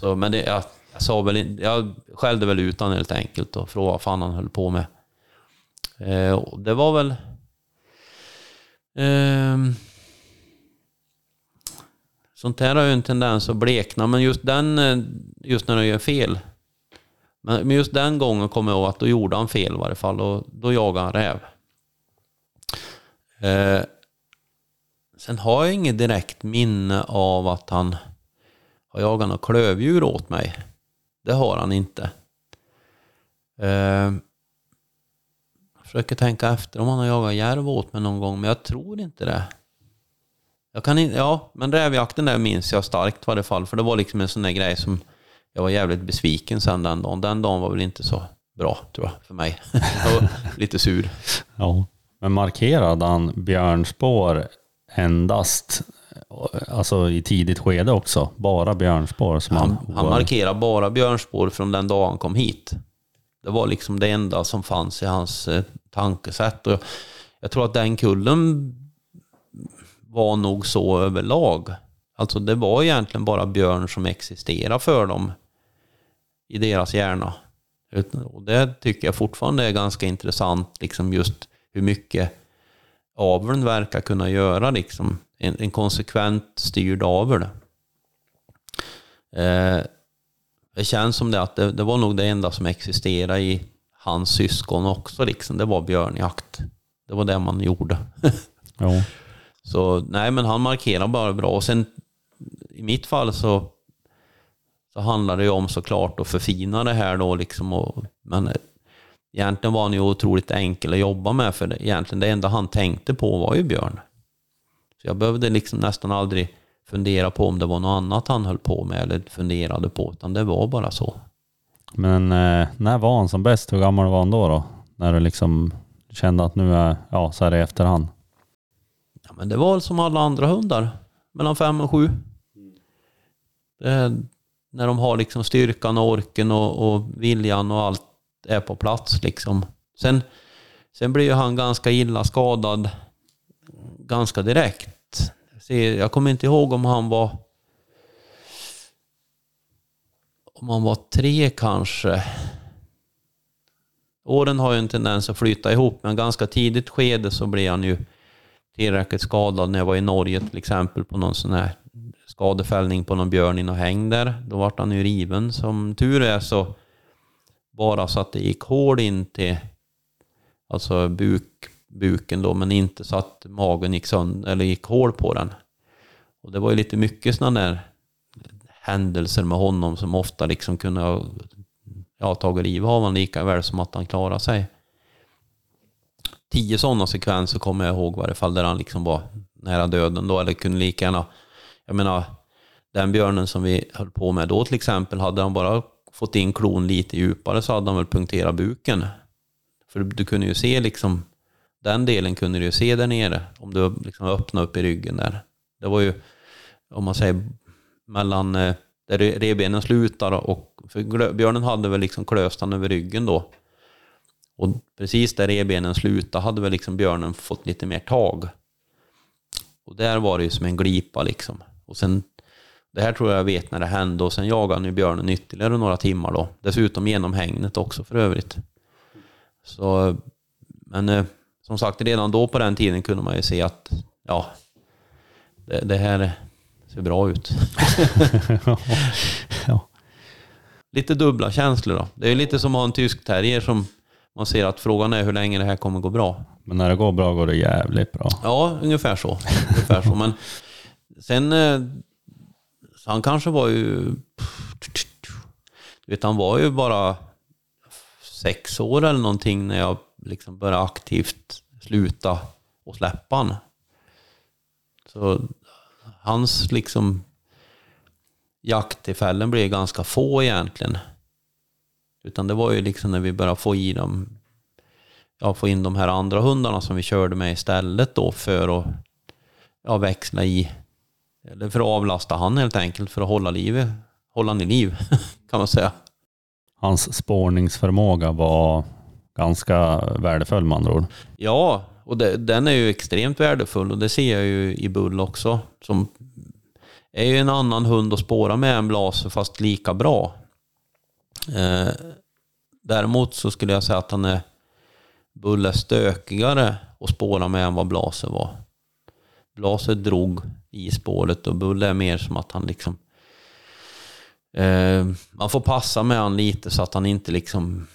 Så, men det, jag, sa väl, in- jag skällde väl ut honom helt enkelt och frågade vad fan han höll på med. Eh, och det var väl... Eh, sånt här har ju en tendens att blekna, men just den, eh, just när han gör fel. Men just den gången kommer jag ihåg att då gjorde han fel i varje fall och då jagade han räv. Eh, sen har jag inget direkt minne av att han har jagat något klövdjur åt mig. Det har han inte. Eh, jag försöker tänka efter om han har jagat järv åt mig någon gång, men jag tror inte det. Jag kan inte, ja, men rävjakten där minns jag starkt i varje fall, för det var liksom en sån där grej som jag var jävligt besviken sen den dagen. Den dagen var väl inte så bra, tror jag, för mig. jag var lite sur. Ja. Men markerade han björnspår endast alltså i tidigt skede också? Bara björnspår? Som Han, han, han markerade bara björnspår från den dag han kom hit. Det var liksom det enda som fanns i hans eh, tankesätt. Och jag, jag tror att den kullen var nog så överlag. Alltså det var egentligen bara björn som existerade för dem i deras hjärna. Och det tycker jag fortfarande är ganska intressant, liksom just hur mycket aveln verkar kunna göra. Liksom. En, en konsekvent styrd avel. Eh, det känns som det att det, det var nog det enda som existerade i hans syskon också. Liksom. Det var björnjakt. Det var det man gjorde. Jo. Så nej, men han markerar bara bra. Och sen i mitt fall så, så handlar det ju om såklart att förfina det här då liksom. Och, men egentligen var han ju otroligt enkel att jobba med för det, egentligen det enda han tänkte på var ju Björn. Så jag behövde liksom nästan aldrig fundera på om det var något annat han höll på med eller funderade på, utan det var bara så. Men eh, när var han som bäst? Hur gammal var han då? då? När du liksom kände att nu är, ja så här i efterhand. Ja, men det var som alla andra hundar, mellan fem och sju. Det är när de har liksom styrkan och orken och, och viljan och allt är på plats. Liksom. Sen, sen blir ju han ganska illa skadad ganska direkt. Jag kommer inte ihåg om han var om han var tre kanske. Åren har ju en tendens att flyta ihop, men ganska tidigt skede så blev han ju tillräckligt skadad när jag var i Norge till exempel på någon sån här skadefällning på någon björn i något häng där. Då vart han ju riven. Som tur är så bara så att det gick hål in till alltså buk, buken då, men inte så att magen gick sönder, eller gick hål på den. Och det var ju lite mycket sådana där händelser med honom som ofta liksom kunde ha ja, tagit livet av honom lika väl som att han klarade sig tio sådana sekvenser kommer jag ihåg i varje fall där han liksom var nära döden då, eller kunde lika gärna, jag menar, den björnen som vi höll på med då till exempel, hade han bara fått in klon lite djupare så hade han väl punkterat buken. För du kunde ju se liksom, den delen kunde du ju se där nere, om du liksom öppnade upp i ryggen där. Det var ju, om man säger, mellan eh, där revbenen slutar och, för björnen hade väl liksom klövstan över ryggen då. Och precis där revbenen slutade hade väl liksom björnen fått lite mer tag. Och där var det ju som en glipa liksom. Och sen, det här tror jag vet när det hände och sen jagade han ju björnen ytterligare några timmar då. Dessutom genom hängnet också för övrigt. Så, men eh, som sagt, redan då på den tiden kunde man ju se att ja, det, det här ser bra ut. ja. Lite dubbla känslor då. Det är lite som att ha en tysk terrier som man ser att frågan är hur länge det här kommer gå bra. Men när det går bra går det jävligt bra. Ja, ungefär så. ungefär så. Men sen, eh, så han kanske var ju, du vet han var ju bara sex år eller någonting när jag liksom började aktivt sluta och släppa han. Så hans liksom jakttillfällen blev ganska få egentligen. Utan det var ju liksom när vi började få i dem, ja, få in de här andra hundarna som vi körde med istället då för att ja, växla i, eller för att avlasta han helt enkelt, för att hålla livet, hålla han i liv kan man säga. Hans spårningsförmåga var ganska värdefull med andra ord. Ja, och det, den är ju extremt värdefull och det ser jag ju i Bull också. Som är ju en annan hund att spåra med än Blaser fast lika bra. Eh, däremot så skulle jag säga att han är Bull är stökigare att spåra med än vad Blaser var. Blaser drog i spåret och Bull är mer som att han liksom eh, man får passa med han lite så att han inte liksom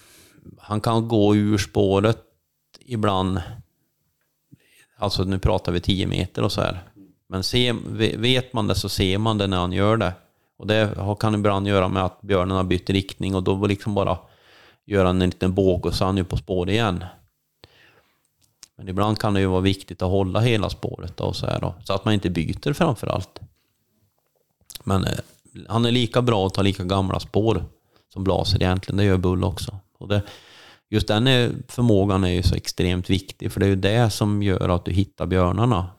han kan gå ur spåret ibland Alltså nu pratar vi 10 meter och så här. Men se, vet man det så ser man det när han gör det. Och det kan ibland göra med att björnen har bytt riktning och då liksom bara göra en liten båg och så är han ju på spår igen. Men ibland kan det ju vara viktigt att hålla hela spåret då, så, här då, så att man inte byter framför allt. Men eh, han är lika bra att ta lika gamla spår som Blaser egentligen, det gör Bull också. Och det, just den är, förmågan är ju så extremt viktig, för det är ju det som gör att du hittar björnarna.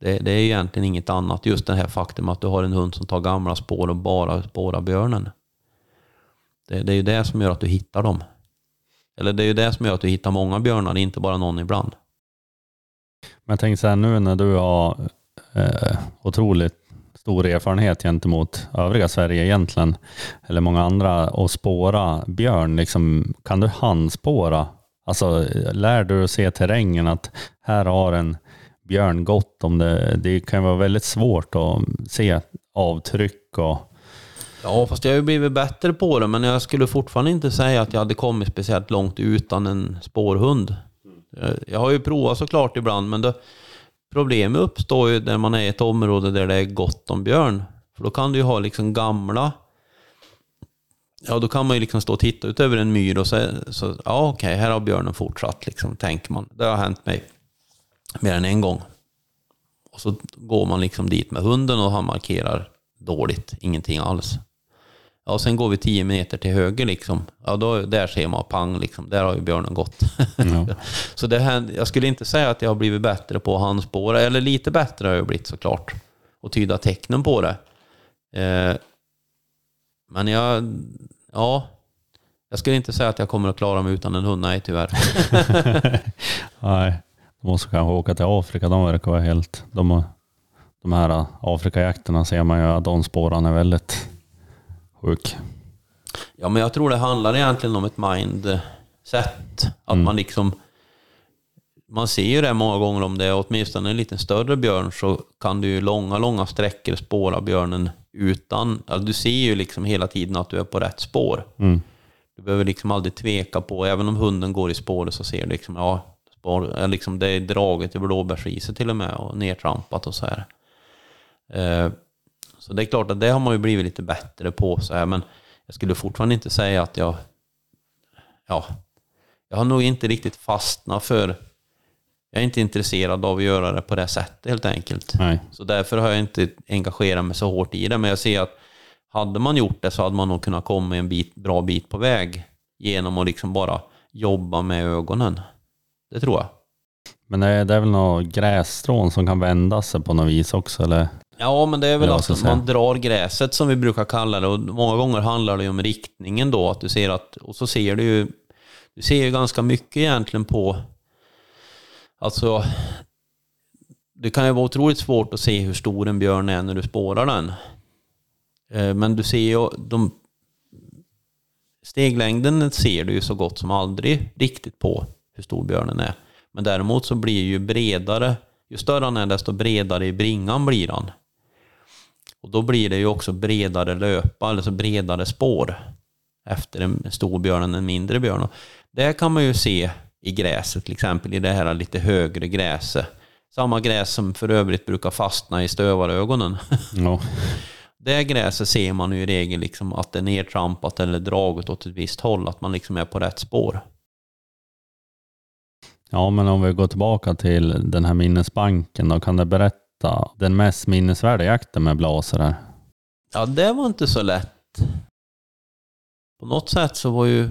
Det, det är ju egentligen inget annat, just det här faktum att du har en hund som tar gamla spår och bara spårar björnen. Det, det är ju det som gör att du hittar dem. Eller det är ju det som gör att du hittar många björnar, inte bara någon ibland. Men tänk så här nu när du har eh, otroligt stor erfarenhet gentemot övriga Sverige egentligen, eller många andra, och spåra björn, liksom, kan du handspåra? Alltså lär du se terrängen att här har en björn gått om det, det kan vara väldigt svårt att se avtryck och Ja, fast jag har ju blivit bättre på det, men jag skulle fortfarande inte säga att jag hade kommit speciellt långt utan en spårhund. Eh, jag har ju provat såklart ibland, men det, problemet uppstår ju när man är i ett område där det är gott om björn. För då kan du ju ha liksom gamla... Ja, då kan man ju liksom stå och titta ut över en myr och så, så ja okej, okay, här har björnen fortsatt, liksom, tänker man. Det har hänt mig mer än en gång. Och så går man liksom dit med hunden och han markerar dåligt, ingenting alls. Ja, och sen går vi tio meter till höger liksom. Ja, då, där ser man pang liksom. Där har ju björnen gått. Ja. så det här, jag skulle inte säga att jag har blivit bättre på handspåra, eller lite bättre har jag blivit såklart. Och tyda tecknen på det. Eh, men jag, ja. Jag skulle inte säga att jag kommer att klara mig utan en hund, nej tyvärr. nej, de måste kanske åka till Afrika, de verkar vara helt... De, de här Afrikajakterna ser man ju att de spåren är väldigt sjuk. Ja, men jag tror det handlar egentligen om ett mindset. Att mm. man liksom... Man ser ju det många gånger om det är åtminstone en lite större björn så kan du ju långa, långa sträckor spåra björnen utan... Alltså du ser ju liksom hela tiden att du är på rätt spår. Mm. Du behöver liksom aldrig tveka på, även om hunden går i spåret så ser du liksom, ja, spår, liksom det är draget i blåbärsriset till och med och nedtrampat och så här. Eh, så det är klart att det har man ju blivit lite bättre på så här, men jag skulle fortfarande inte säga att jag... Ja, jag har nog inte riktigt fastnat för... Jag är inte intresserad av att göra det på det sättet helt enkelt. Nej. Så därför har jag inte engagerat mig så hårt i det. Men jag ser att hade man gjort det så hade man nog kunnat komma en bit, bra bit på väg genom att liksom bara jobba med ögonen. Det tror jag. Men det är, det är väl något grässtrån som kan vända sig på något vis också eller? Ja, men det är väl att man drar gräset som vi brukar kalla det och många gånger handlar det om riktningen då, att du ser att, och så ser du ju, du ser ju ganska mycket egentligen på, alltså, det kan ju vara otroligt svårt att se hur stor en björn är när du spårar den. Eh, men du ser ju, de, steglängden ser du ju så gott som aldrig riktigt på hur stor björnen är. Men däremot så blir ju bredare, ju större han är desto bredare i bringan blir han. Och då blir det ju också bredare löpa, alltså bredare spår efter en stor björn än en mindre björn. Och det kan man ju se i gräset, till exempel i det här lite högre gräset. Samma gräs som för övrigt brukar fastna i stövarögonen. Ja. Det gräset ser man ju i regel liksom att det är nedtrampat eller draget åt ett visst håll, att man liksom är på rätt spår. Ja, men om vi går tillbaka till den här minnesbanken då, kan du berätta berätta den mest minnesvärda jakten med blaser här? Ja, det var inte så lätt. på något sätt så var ju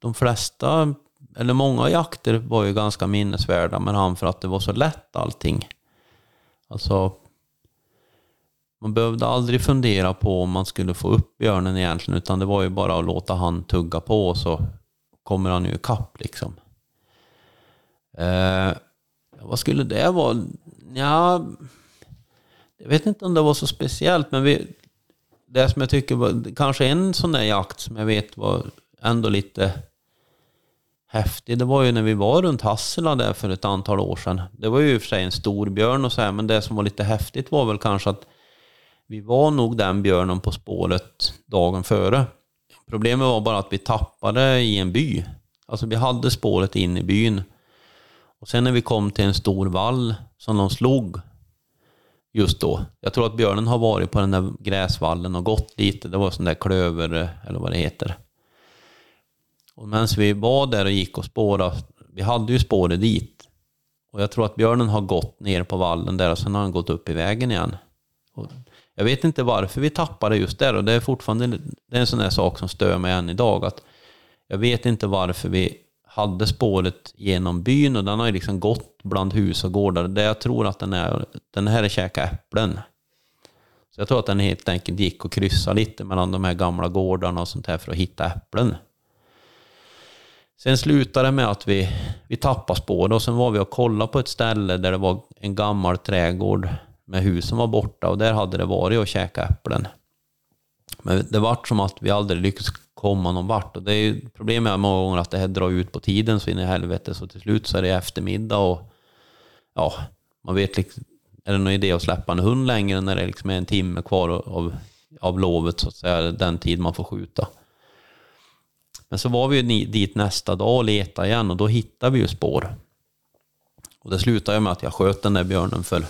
de flesta, eller många jakter var ju ganska minnesvärda med han för att det var så lätt allting. Alltså, man behövde aldrig fundera på om man skulle få upp björnen egentligen, utan det var ju bara att låta han tugga på och så kommer han ju ikapp liksom. Eh, vad skulle det vara? Ja, jag vet inte om det var så speciellt, men vi, det som jag tycker var kanske en sån där jakt som jag vet var ändå lite häftig, det var ju när vi var runt Hassela där för ett antal år sedan. Det var ju i och för sig en stor björn och så här, men det som var lite häftigt var väl kanske att vi var nog den björnen på spåret dagen före. Problemet var bara att vi tappade i en by. Alltså vi hade spåret in i byn. Och sen när vi kom till en stor vall som de slog just då. Jag tror att björnen har varit på den där gräsvallen och gått lite. Det var sån där klöver, eller vad det heter. Och medan vi var där och gick och spårade, vi hade ju spåret dit. Och jag tror att björnen har gått ner på vallen där och sen har han gått upp i vägen igen. Och jag vet inte varför vi tappade just där och det är fortfarande det är en sån där sak som stör mig än idag. Att jag vet inte varför vi hade spåret genom byn och den har ju liksom gått bland hus och gårdar. Det jag tror att den är, den här är käka äpplen. Så jag tror att den helt enkelt gick och kryssade lite mellan de här gamla gårdarna och sånt här för att hitta äpplen. Sen slutade det med att vi, vi tappade spåret och sen var vi och kollade på ett ställe där det var en gammal trädgård med hus som var borta och där hade det varit och käka äpplen. Men det vart som att vi aldrig lyckades komma någon vart. Och det är ju problemet är många gånger att det här drar ut på tiden så in i helvete så till slut så är det eftermiddag och ja, man vet liksom, är det någon idé att släppa en hund längre när det liksom är en timme kvar av, av lovet så att säga, den tid man får skjuta. Men så var vi ju dit nästa dag och letade igen och då hittade vi ju spår. Och det slutade med att jag sköt den där björnen för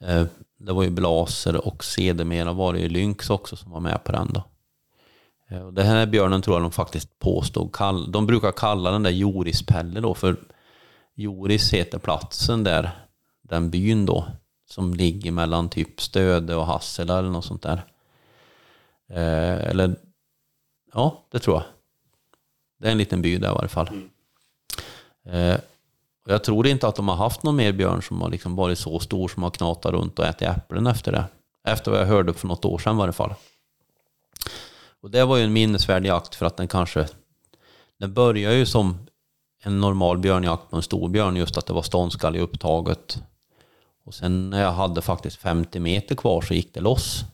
eh, det var ju blaser och sedermera var det ju lynx också som var med på den då. Eh, den här björnen tror jag de faktiskt påstod, de brukar kalla den där Jorispelle då, för Joris heter platsen där, den byn då, som ligger mellan typ Stöde och Hassela eller något sånt där. Eh, eller, ja, det tror jag. Det är en liten by där i varje fall. Mm. Eh, och jag tror inte att de har haft någon mer björn som har liksom varit så stor som har knatat runt och ätit äpplen efter det. Efter vad jag hörde för något år sedan i varje fall. Och det var ju en minnesvärd jakt för att den kanske... Den började ju som en normal björnjakt på en stor björn, just att det var ståndskall i upptaget. Och sen när jag hade faktiskt 50 meter kvar så gick det loss.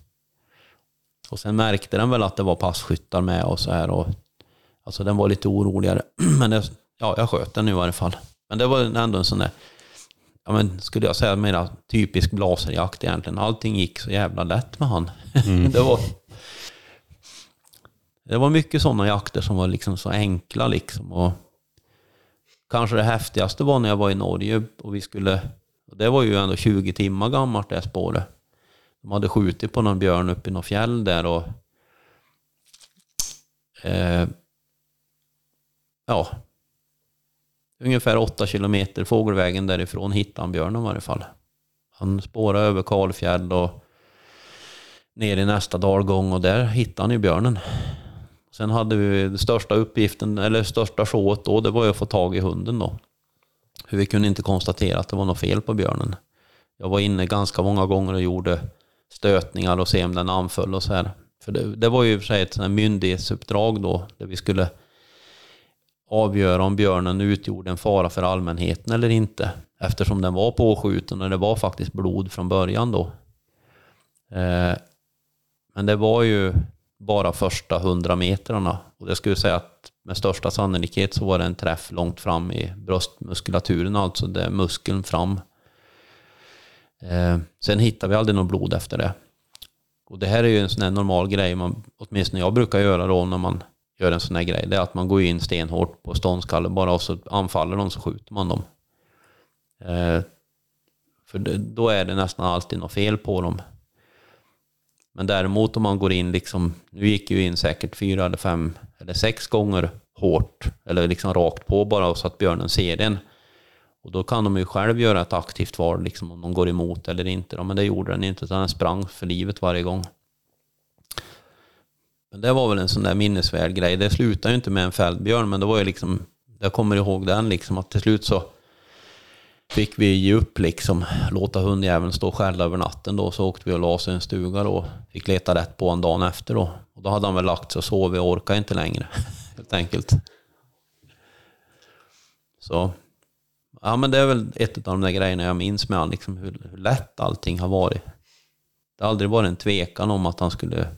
Och sen märkte den väl att det var passkyttar med och så här. Och, alltså den var lite oroligare. Men det, ja, jag sköt den nu i varje fall. Men det var ändå en sån där, ja men skulle jag säga mera typisk blaserjakt egentligen. Allting gick så jävla lätt med han. Mm. det var det var mycket sådana jakter som var liksom så enkla liksom. Och kanske det häftigaste var när jag var i Norge och vi skulle, och det var ju ändå 20 timmar gammalt det spåret. De hade skjutit på någon björn uppe i något fjäll där och eh, ja, ungefär 8 kilometer fågelvägen därifrån hittade han björnen i varje fall. Han spårade över Kalfjäll och ner i nästa dalgång och där hittade han ju björnen. Sen hade vi den största uppgiften, eller största showet då, det var ju att få tag i hunden då. Hur vi kunde inte konstatera att det var något fel på björnen. Jag var inne ganska många gånger och gjorde stötningar och se om den anföll och så här. För det, det var ju i och för sig ett myndighetsuppdrag då, där vi skulle avgöra om björnen utgjorde en fara för allmänheten eller inte. Eftersom den var påskjuten och det var faktiskt blod från början då. Eh, men det var ju bara första hundra metrarna. Och jag skulle säga att med största sannolikhet så var det en träff långt fram i bröstmuskulaturen, alltså det är muskeln fram. Eh, sen hittar vi aldrig något blod efter det. Och det här är ju en sån här normal grej, man, åtminstone jag brukar göra då när man gör en sån här grej. Det är att man går in stenhårt på ståndskallen bara och så anfaller de så skjuter man dem. Eh, för det, då är det nästan alltid något fel på dem. Men däremot om man går in liksom, nu gick ju in säkert fyra eller fem eller sex gånger hårt, eller liksom rakt på bara så att björnen ser den. Och då kan de ju själv göra ett aktivt val, liksom om de går emot eller inte. Men det gjorde den inte, utan den sprang för livet varje gång. Men det var väl en sån där minnesvärd grej. Det slutade ju inte med en fältbjörn, men det var ju liksom, jag kommer ihåg den liksom, att till slut så fick vi ge upp liksom, låta hundjäveln stå själv över natten då, så åkte vi och la oss i en stuga då, fick leta rätt på en dagen efter då. Och då hade han väl lagt sig och sovit och orkade inte längre, helt enkelt. Så, ja men det är väl ett av de där grejerna jag minns med han, liksom hur, hur lätt allting har varit. Det har aldrig varit en tvekan om att han skulle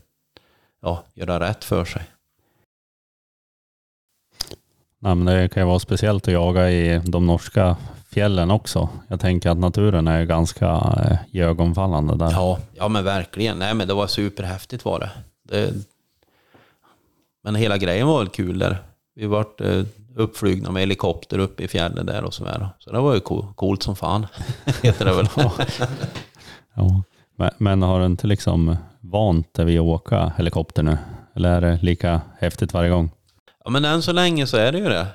ja, göra rätt för sig. Nej, men det kan ju vara speciellt att jaga i de norska fjällen också. Jag tänker att naturen är ganska eh, iögonfallande där. Ja, ja men verkligen. Nej men det var superhäftigt var det. det men hela grejen var väl kul där. Vi vart eh, uppflugna med helikopter uppe i fjällen där och sådär. Så det var ju co- coolt som fan, heter det väl. Ja. Men, men har du inte liksom vant dig vid att åka helikopter nu? Eller är det lika häftigt varje gång? Ja men än så länge så är det ju det.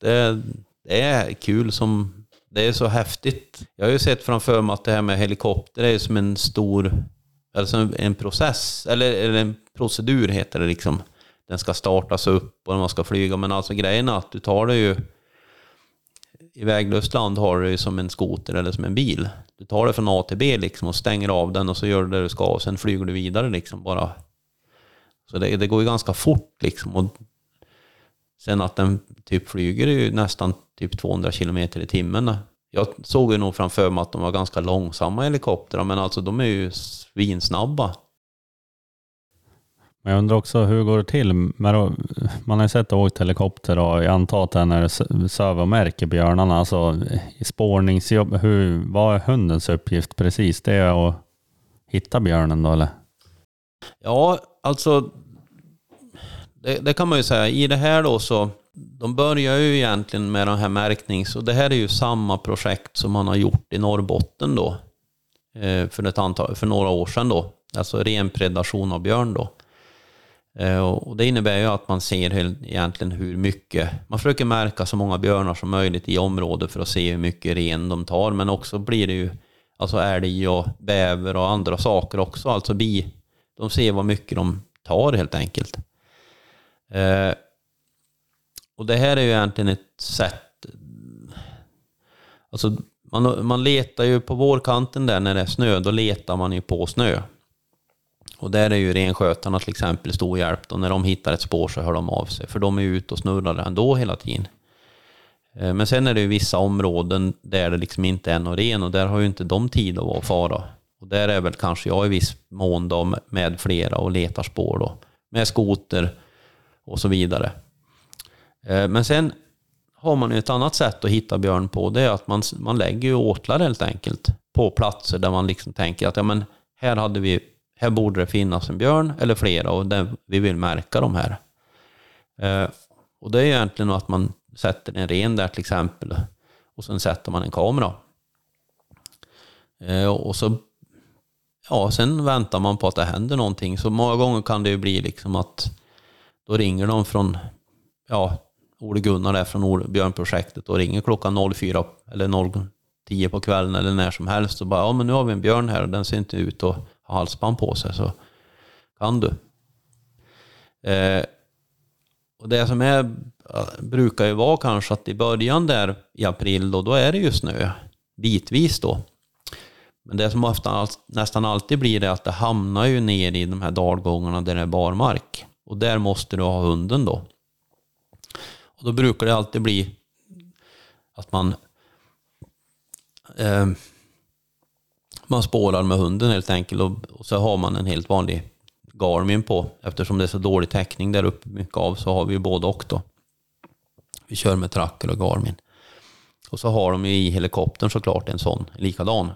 Det, det är kul som... Det är så häftigt. Jag har ju sett framför mig att det här med helikopter är som en stor... Alltså en, process, eller, eller en procedur heter det liksom. Den ska startas upp och man ska flyga. Men alltså grejen är att du tar det ju... I väglöst land har du det ju som en skoter eller som en bil. Du tar det från A till B liksom och stänger av den och så gör du det du ska och sen flyger du vidare liksom bara. Så det, det går ju ganska fort liksom. Och Sen att den typ flyger ju nästan typ 200 kilometer i timmen. Jag såg ju nog framför mig att de var ganska långsamma helikoptrar, men alltså de är ju svinsnabba. Men jag undrar också hur går det till? Man har ju sett åkt helikopter och jag antar att den är s- söv och märker björnarna. Alltså spårningsjobb, hur, vad är hundens uppgift precis? Det är att hitta björnen då eller? Ja, alltså det, det kan man ju säga. I det här då så, de börjar ju egentligen med den här märknings... Och det här är ju samma projekt som man har gjort i Norrbotten då. Eh, för, ett antal, för några år sedan då. Alltså ren predation av björn då. Eh, och det innebär ju att man ser egentligen hur mycket... Man försöker märka så många björnar som möjligt i området för att se hur mycket ren de tar. Men också blir det ju alltså älg och bäver och andra saker också. Alltså bi. De ser vad mycket de tar helt enkelt. Eh, och det här är ju egentligen ett sätt... Alltså man, man letar ju på vårkanten där när det är snö, då letar man ju på snö. Och där är ju renskötarna till exempel stor hjälp. Då. när de hittar ett spår så hör de av sig. För de är ju ute och snurrar ändå hela tiden. Eh, men sen är det ju vissa områden där det liksom inte är någon ren och där har ju inte de tid att vara och fara. Och där är väl kanske jag i viss mån då med flera och letar spår då. Med skoter och så vidare. Eh, men sen har man ju ett annat sätt att hitta björn på. Det är att man, man lägger ju åtlar helt enkelt på platser där man liksom tänker att ja, men här, hade vi, här borde det finnas en björn eller flera och den, vi vill märka de här. Eh, och det är ju egentligen att man sätter en ren där till exempel och sen sätter man en kamera. Eh, och så ja, sen väntar man på att det händer någonting. Så många gånger kan det ju bli liksom att då ringer de från, ja, Ole Gunnar där från Ole- Björnprojektet och ringer klockan 04 eller 010 på kvällen eller när som helst och bara ja men nu har vi en björn här och den ser inte ut att ha halsband på sig så kan du. Eh, och det som är, brukar ju vara kanske att i början där i april då, då är det ju snö bitvis då. Men det som ofta, nästan alltid blir det att det hamnar ju ner i de här dalgångarna där det är barmark. Och där måste du ha hunden då. Och då brukar det alltid bli att man eh, man spårar med hunden helt enkelt och, och så har man en helt vanlig Garmin på. Eftersom det är så dålig täckning där uppe mycket av så har vi ju både och då. Vi kör med tracker och Garmin. Och så har de ju i helikoptern såklart en sån likadan.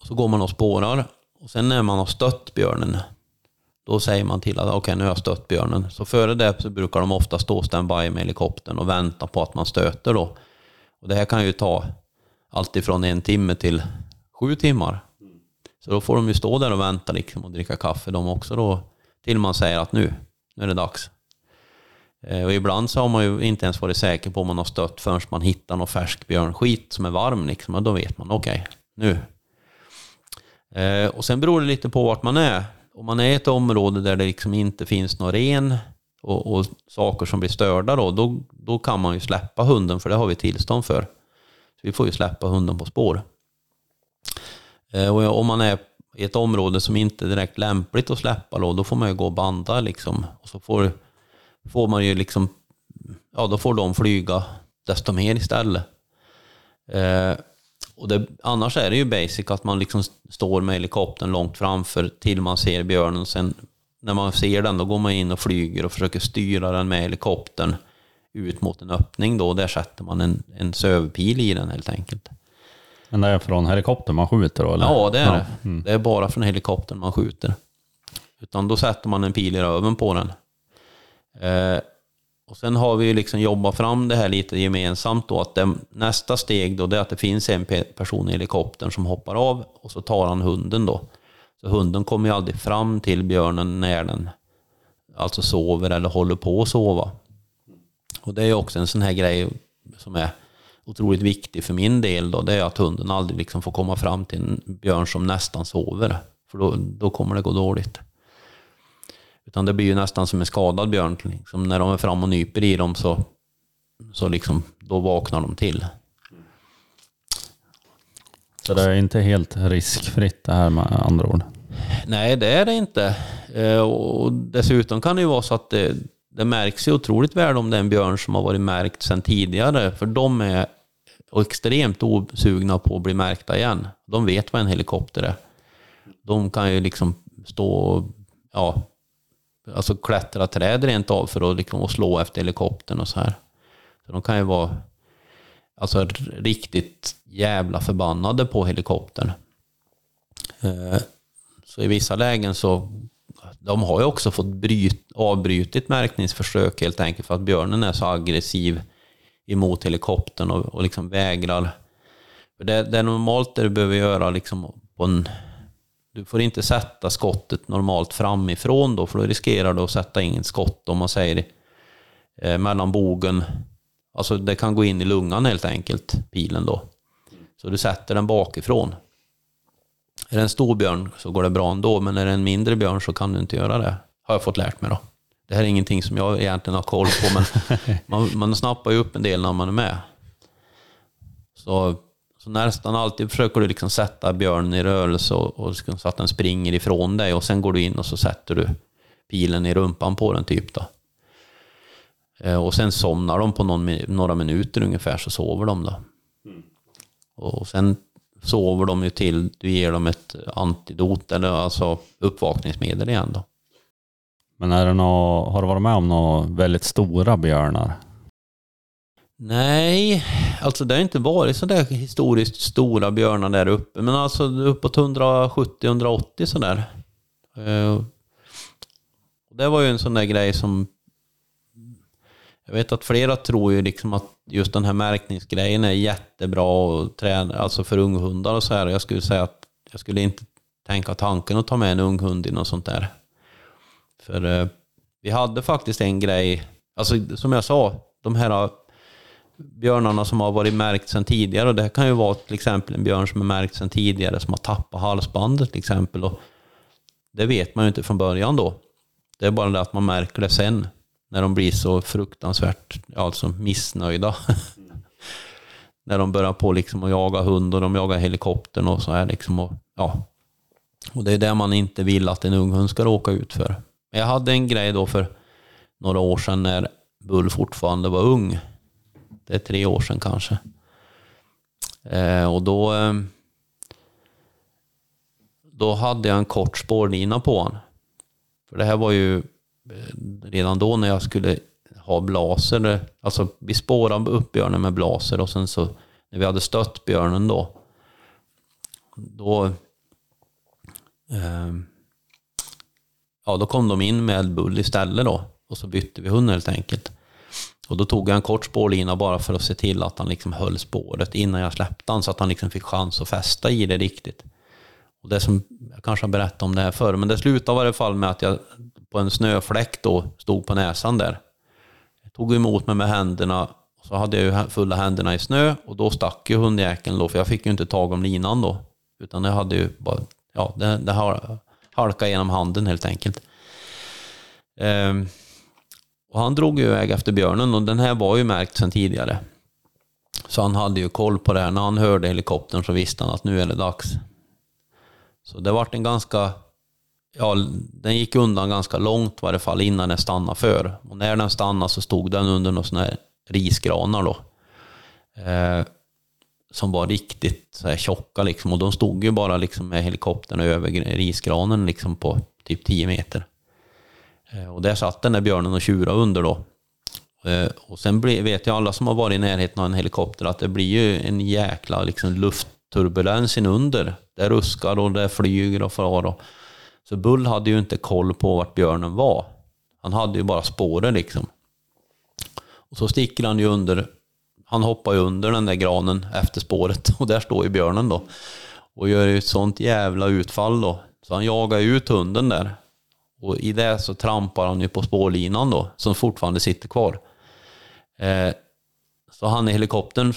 Och så går man och spårar. Och sen när man har stött björnen, då säger man till att okej, nu har jag stött björnen. Så före det så brukar de ofta stå standby med helikoptern och vänta på att man stöter då. Och det här kan ju ta allt ifrån en timme till sju timmar. Så då får de ju stå där och vänta liksom och dricka kaffe de också då. Till man säger att nu, nu är det dags. Eh, och ibland så har man ju inte ens varit säker på om man har stött förrän man hittar någon färsk björnskit som är varm liksom. Och då vet man, okej, nu. Eh, och sen beror det lite på vart man är om man är i ett område där det liksom inte finns någon ren och, och saker som blir störda då, då, då kan man ju släppa hunden för det har vi tillstånd för. Så vi får ju släppa hunden på spår. Eh, och om man är i ett område som inte är direkt lämpligt att släppa då, då får man ju gå och banda liksom. Och så får, får man ju liksom, ja då får de flyga desto mer istället. Eh, och det, annars är det ju basic att man liksom står med helikoptern långt framför till man ser björnen. Sen när man ser den då går man in och flyger och försöker styra den med helikoptern ut mot en öppning då. Där sätter man en, en sövpil i den helt enkelt. Men det är från helikopter man skjuter då eller? Ja, det är Ja. det. Det är bara från helikoptern man skjuter. Utan då sätter man en pil i röven på den. Eh, och sen har vi ju liksom jobbat fram det här lite gemensamt då, att det, nästa steg då det är att det finns en person i helikoptern som hoppar av och så tar han hunden då. Så hunden kommer ju aldrig fram till björnen när den alltså sover eller håller på att sova. Och det är ju också en sån här grej som är otroligt viktig för min del då, det är att hunden aldrig liksom får komma fram till en björn som nästan sover. För då, då kommer det gå dåligt. Utan det blir ju nästan som en skadad björn. Liksom när de är fram och nyper i dem så, så liksom, då vaknar de till. Så det är inte helt riskfritt det här med andra ord. Nej, det är det inte. Eh, Och dessutom kan det ju vara så att det, det märks ju otroligt väl om det är en björn som har varit märkt sedan tidigare. För de är extremt osugna på att bli märkta igen. De vet vad en helikopter är. De kan ju liksom stå och ja, alltså klättra träd rent av för att liksom slå efter helikoptern och så här. Så de kan ju vara alltså riktigt jävla förbannade på helikoptern. Eh, så i vissa lägen så de har ju också fått bryt, avbrutit märkningsförsök helt enkelt för att björnen är så aggressiv emot helikoptern och, och liksom vägrar. För det, det är normalt det du behöver göra liksom på en... Du får inte sätta skottet normalt framifrån då, för då riskerar du att sätta in skott om man säger eh, mellan bogen. Alltså det kan gå in i lungan helt enkelt, pilen då. Så du sätter den bakifrån. Är det en stor björn så går det bra ändå, men är det en mindre björn så kan du inte göra det. Har jag fått lärt mig då. Det här är ingenting som jag egentligen har koll på, men man, man snappar ju upp en del när man är med. Så, så nästan alltid försöker du liksom sätta björnen i rörelse och, och liksom så att den springer ifrån dig och sen går du in och så sätter du pilen i rumpan på den typ då. Eh, Och sen somnar de på någon, några minuter ungefär så sover de då. Och sen sover de ju till du ger dem ett antidot eller alltså uppvakningsmedel igen då. Men är det nå, har du varit med om några väldigt stora björnar? Nej, alltså det har inte varit så där historiskt stora björnar där uppe, men alltså uppåt 170-180 sådär. Eh, och Det var ju en sån där grej som jag vet att flera tror ju liksom att just den här märkningsgrejen är jättebra och träna, alltså för unghundar och så här. Jag skulle säga att jag skulle inte tänka tanken att ta med en ung hund i något sånt där. För eh, vi hade faktiskt en grej, alltså som jag sa, de här björnarna som har varit märkt sedan tidigare. Och det kan ju vara till exempel en björn som är märkt sedan tidigare som har tappat halsbandet till exempel. Och det vet man ju inte från början då. Det är bara det att man märker det sen. När de blir så fruktansvärt alltså missnöjda. när de börjar på liksom att jaga hund och de jagar helikoptern och så här liksom. Och, ja. och det är det man inte vill att en ung hund ska råka ut för. Men jag hade en grej då för några år sedan när Bull fortfarande var ung. Det är tre år sedan kanske. Eh, och då, eh, då hade jag en kort spårlina på honom. För det här var ju eh, redan då när jag skulle ha blaser. Alltså vi spårade upp björnen med blaser och sen så när vi hade stött björnen då. Då, eh, ja, då kom de in med bull istället då. Och så bytte vi hund helt enkelt. Och då tog jag en kort spårlina bara för att se till att han liksom höll spåret innan jag släppte han så att han liksom fick chans att fästa i det riktigt. Och det som, jag kanske har berättat om det här förr, men det slutade i varje fall med att jag på en snöfläck då stod på näsan där. Jag tog emot mig med händerna och så hade jag ju fulla händerna i snö och då stack ju hundjäkeln då, för jag fick ju inte tag om linan då. Utan det hade ju bara, ja, det, det halkade genom handen helt enkelt. Ehm, och han drog ju iväg efter björnen och den här var ju märkt sedan tidigare. Så han hade ju koll på det här. När han hörde helikoptern så visste han att nu är det dags. Så det vart en ganska... Ja, den gick undan ganska långt i varje fall innan den stannade för. Och när den stannade så stod den under några sådana här risgranar då. Eh, som var riktigt så här tjocka liksom. Och de stod ju bara liksom med helikoptern över risgranen liksom på typ 10 meter. Eh, och där satt den där björnen och tjurade under då. Eh, och sen vet ju alla som har varit i närheten av en helikopter att det blir ju en jäkla liksom, luftturbulens inunder. Det ruskar och det flyger och far. Och. Så Bull hade ju inte koll på vart björnen var. Han hade ju bara spåret liksom. Och så sticker han ju under, han hoppar ju under den där granen efter spåret och där står ju björnen då. Och gör ju ett sånt jävla utfall då. Så han jagar ut hunden där. Och i det så trampar han ju på spårlinan då, som fortfarande sitter kvar. Eh, så han i helikoptern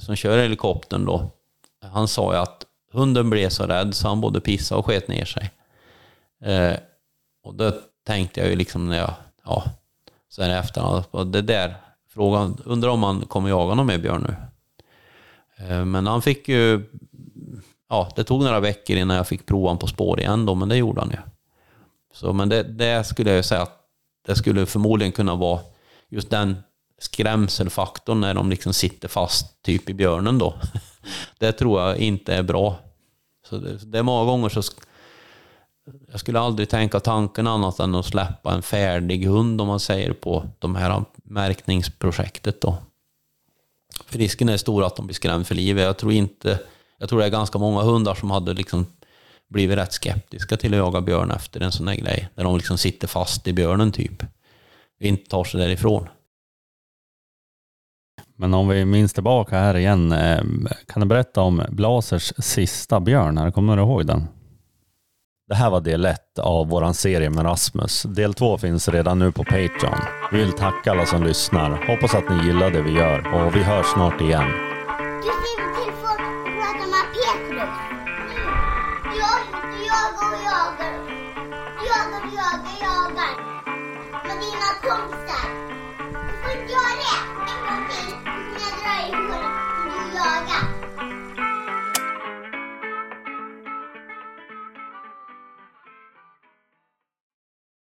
som kör helikoptern då, han sa ju att hunden blev så rädd så han både pissade och sket ner sig. Eh, och då tänkte jag ju liksom när jag, ja, sen efterhand, det där, frågan, undrar om han kommer jaga någon mer björn nu. Eh, men han fick ju, ja, det tog några veckor innan jag fick prova honom på spår igen då, men det gjorde han ju. Så, men det, det skulle jag säga att det skulle förmodligen kunna vara just den skrämselfaktorn när de liksom sitter fast typ i björnen då. Det tror jag inte är bra. Så det, det är många gånger så jag skulle aldrig tänka tanken annat än att släppa en färdig hund om man säger på de här märkningsprojektet då. För risken är stor att de blir skrämda för livet. Jag tror inte, jag tror det är ganska många hundar som hade liksom blivit rätt skeptiska till att jaga björn efter en sån här grej. Där de liksom sitter fast i björnen typ. Och inte tar sig därifrån. Men om vi minns tillbaka här igen, eh, kan du berätta om Blasers sista björn? Kommer du ihåg den? Det här var del ett av vår serie med Rasmus. Del två finns redan nu på Patreon. Vi vill tacka alla som lyssnar. Hoppas att ni gillar det vi gör och vi hörs snart igen.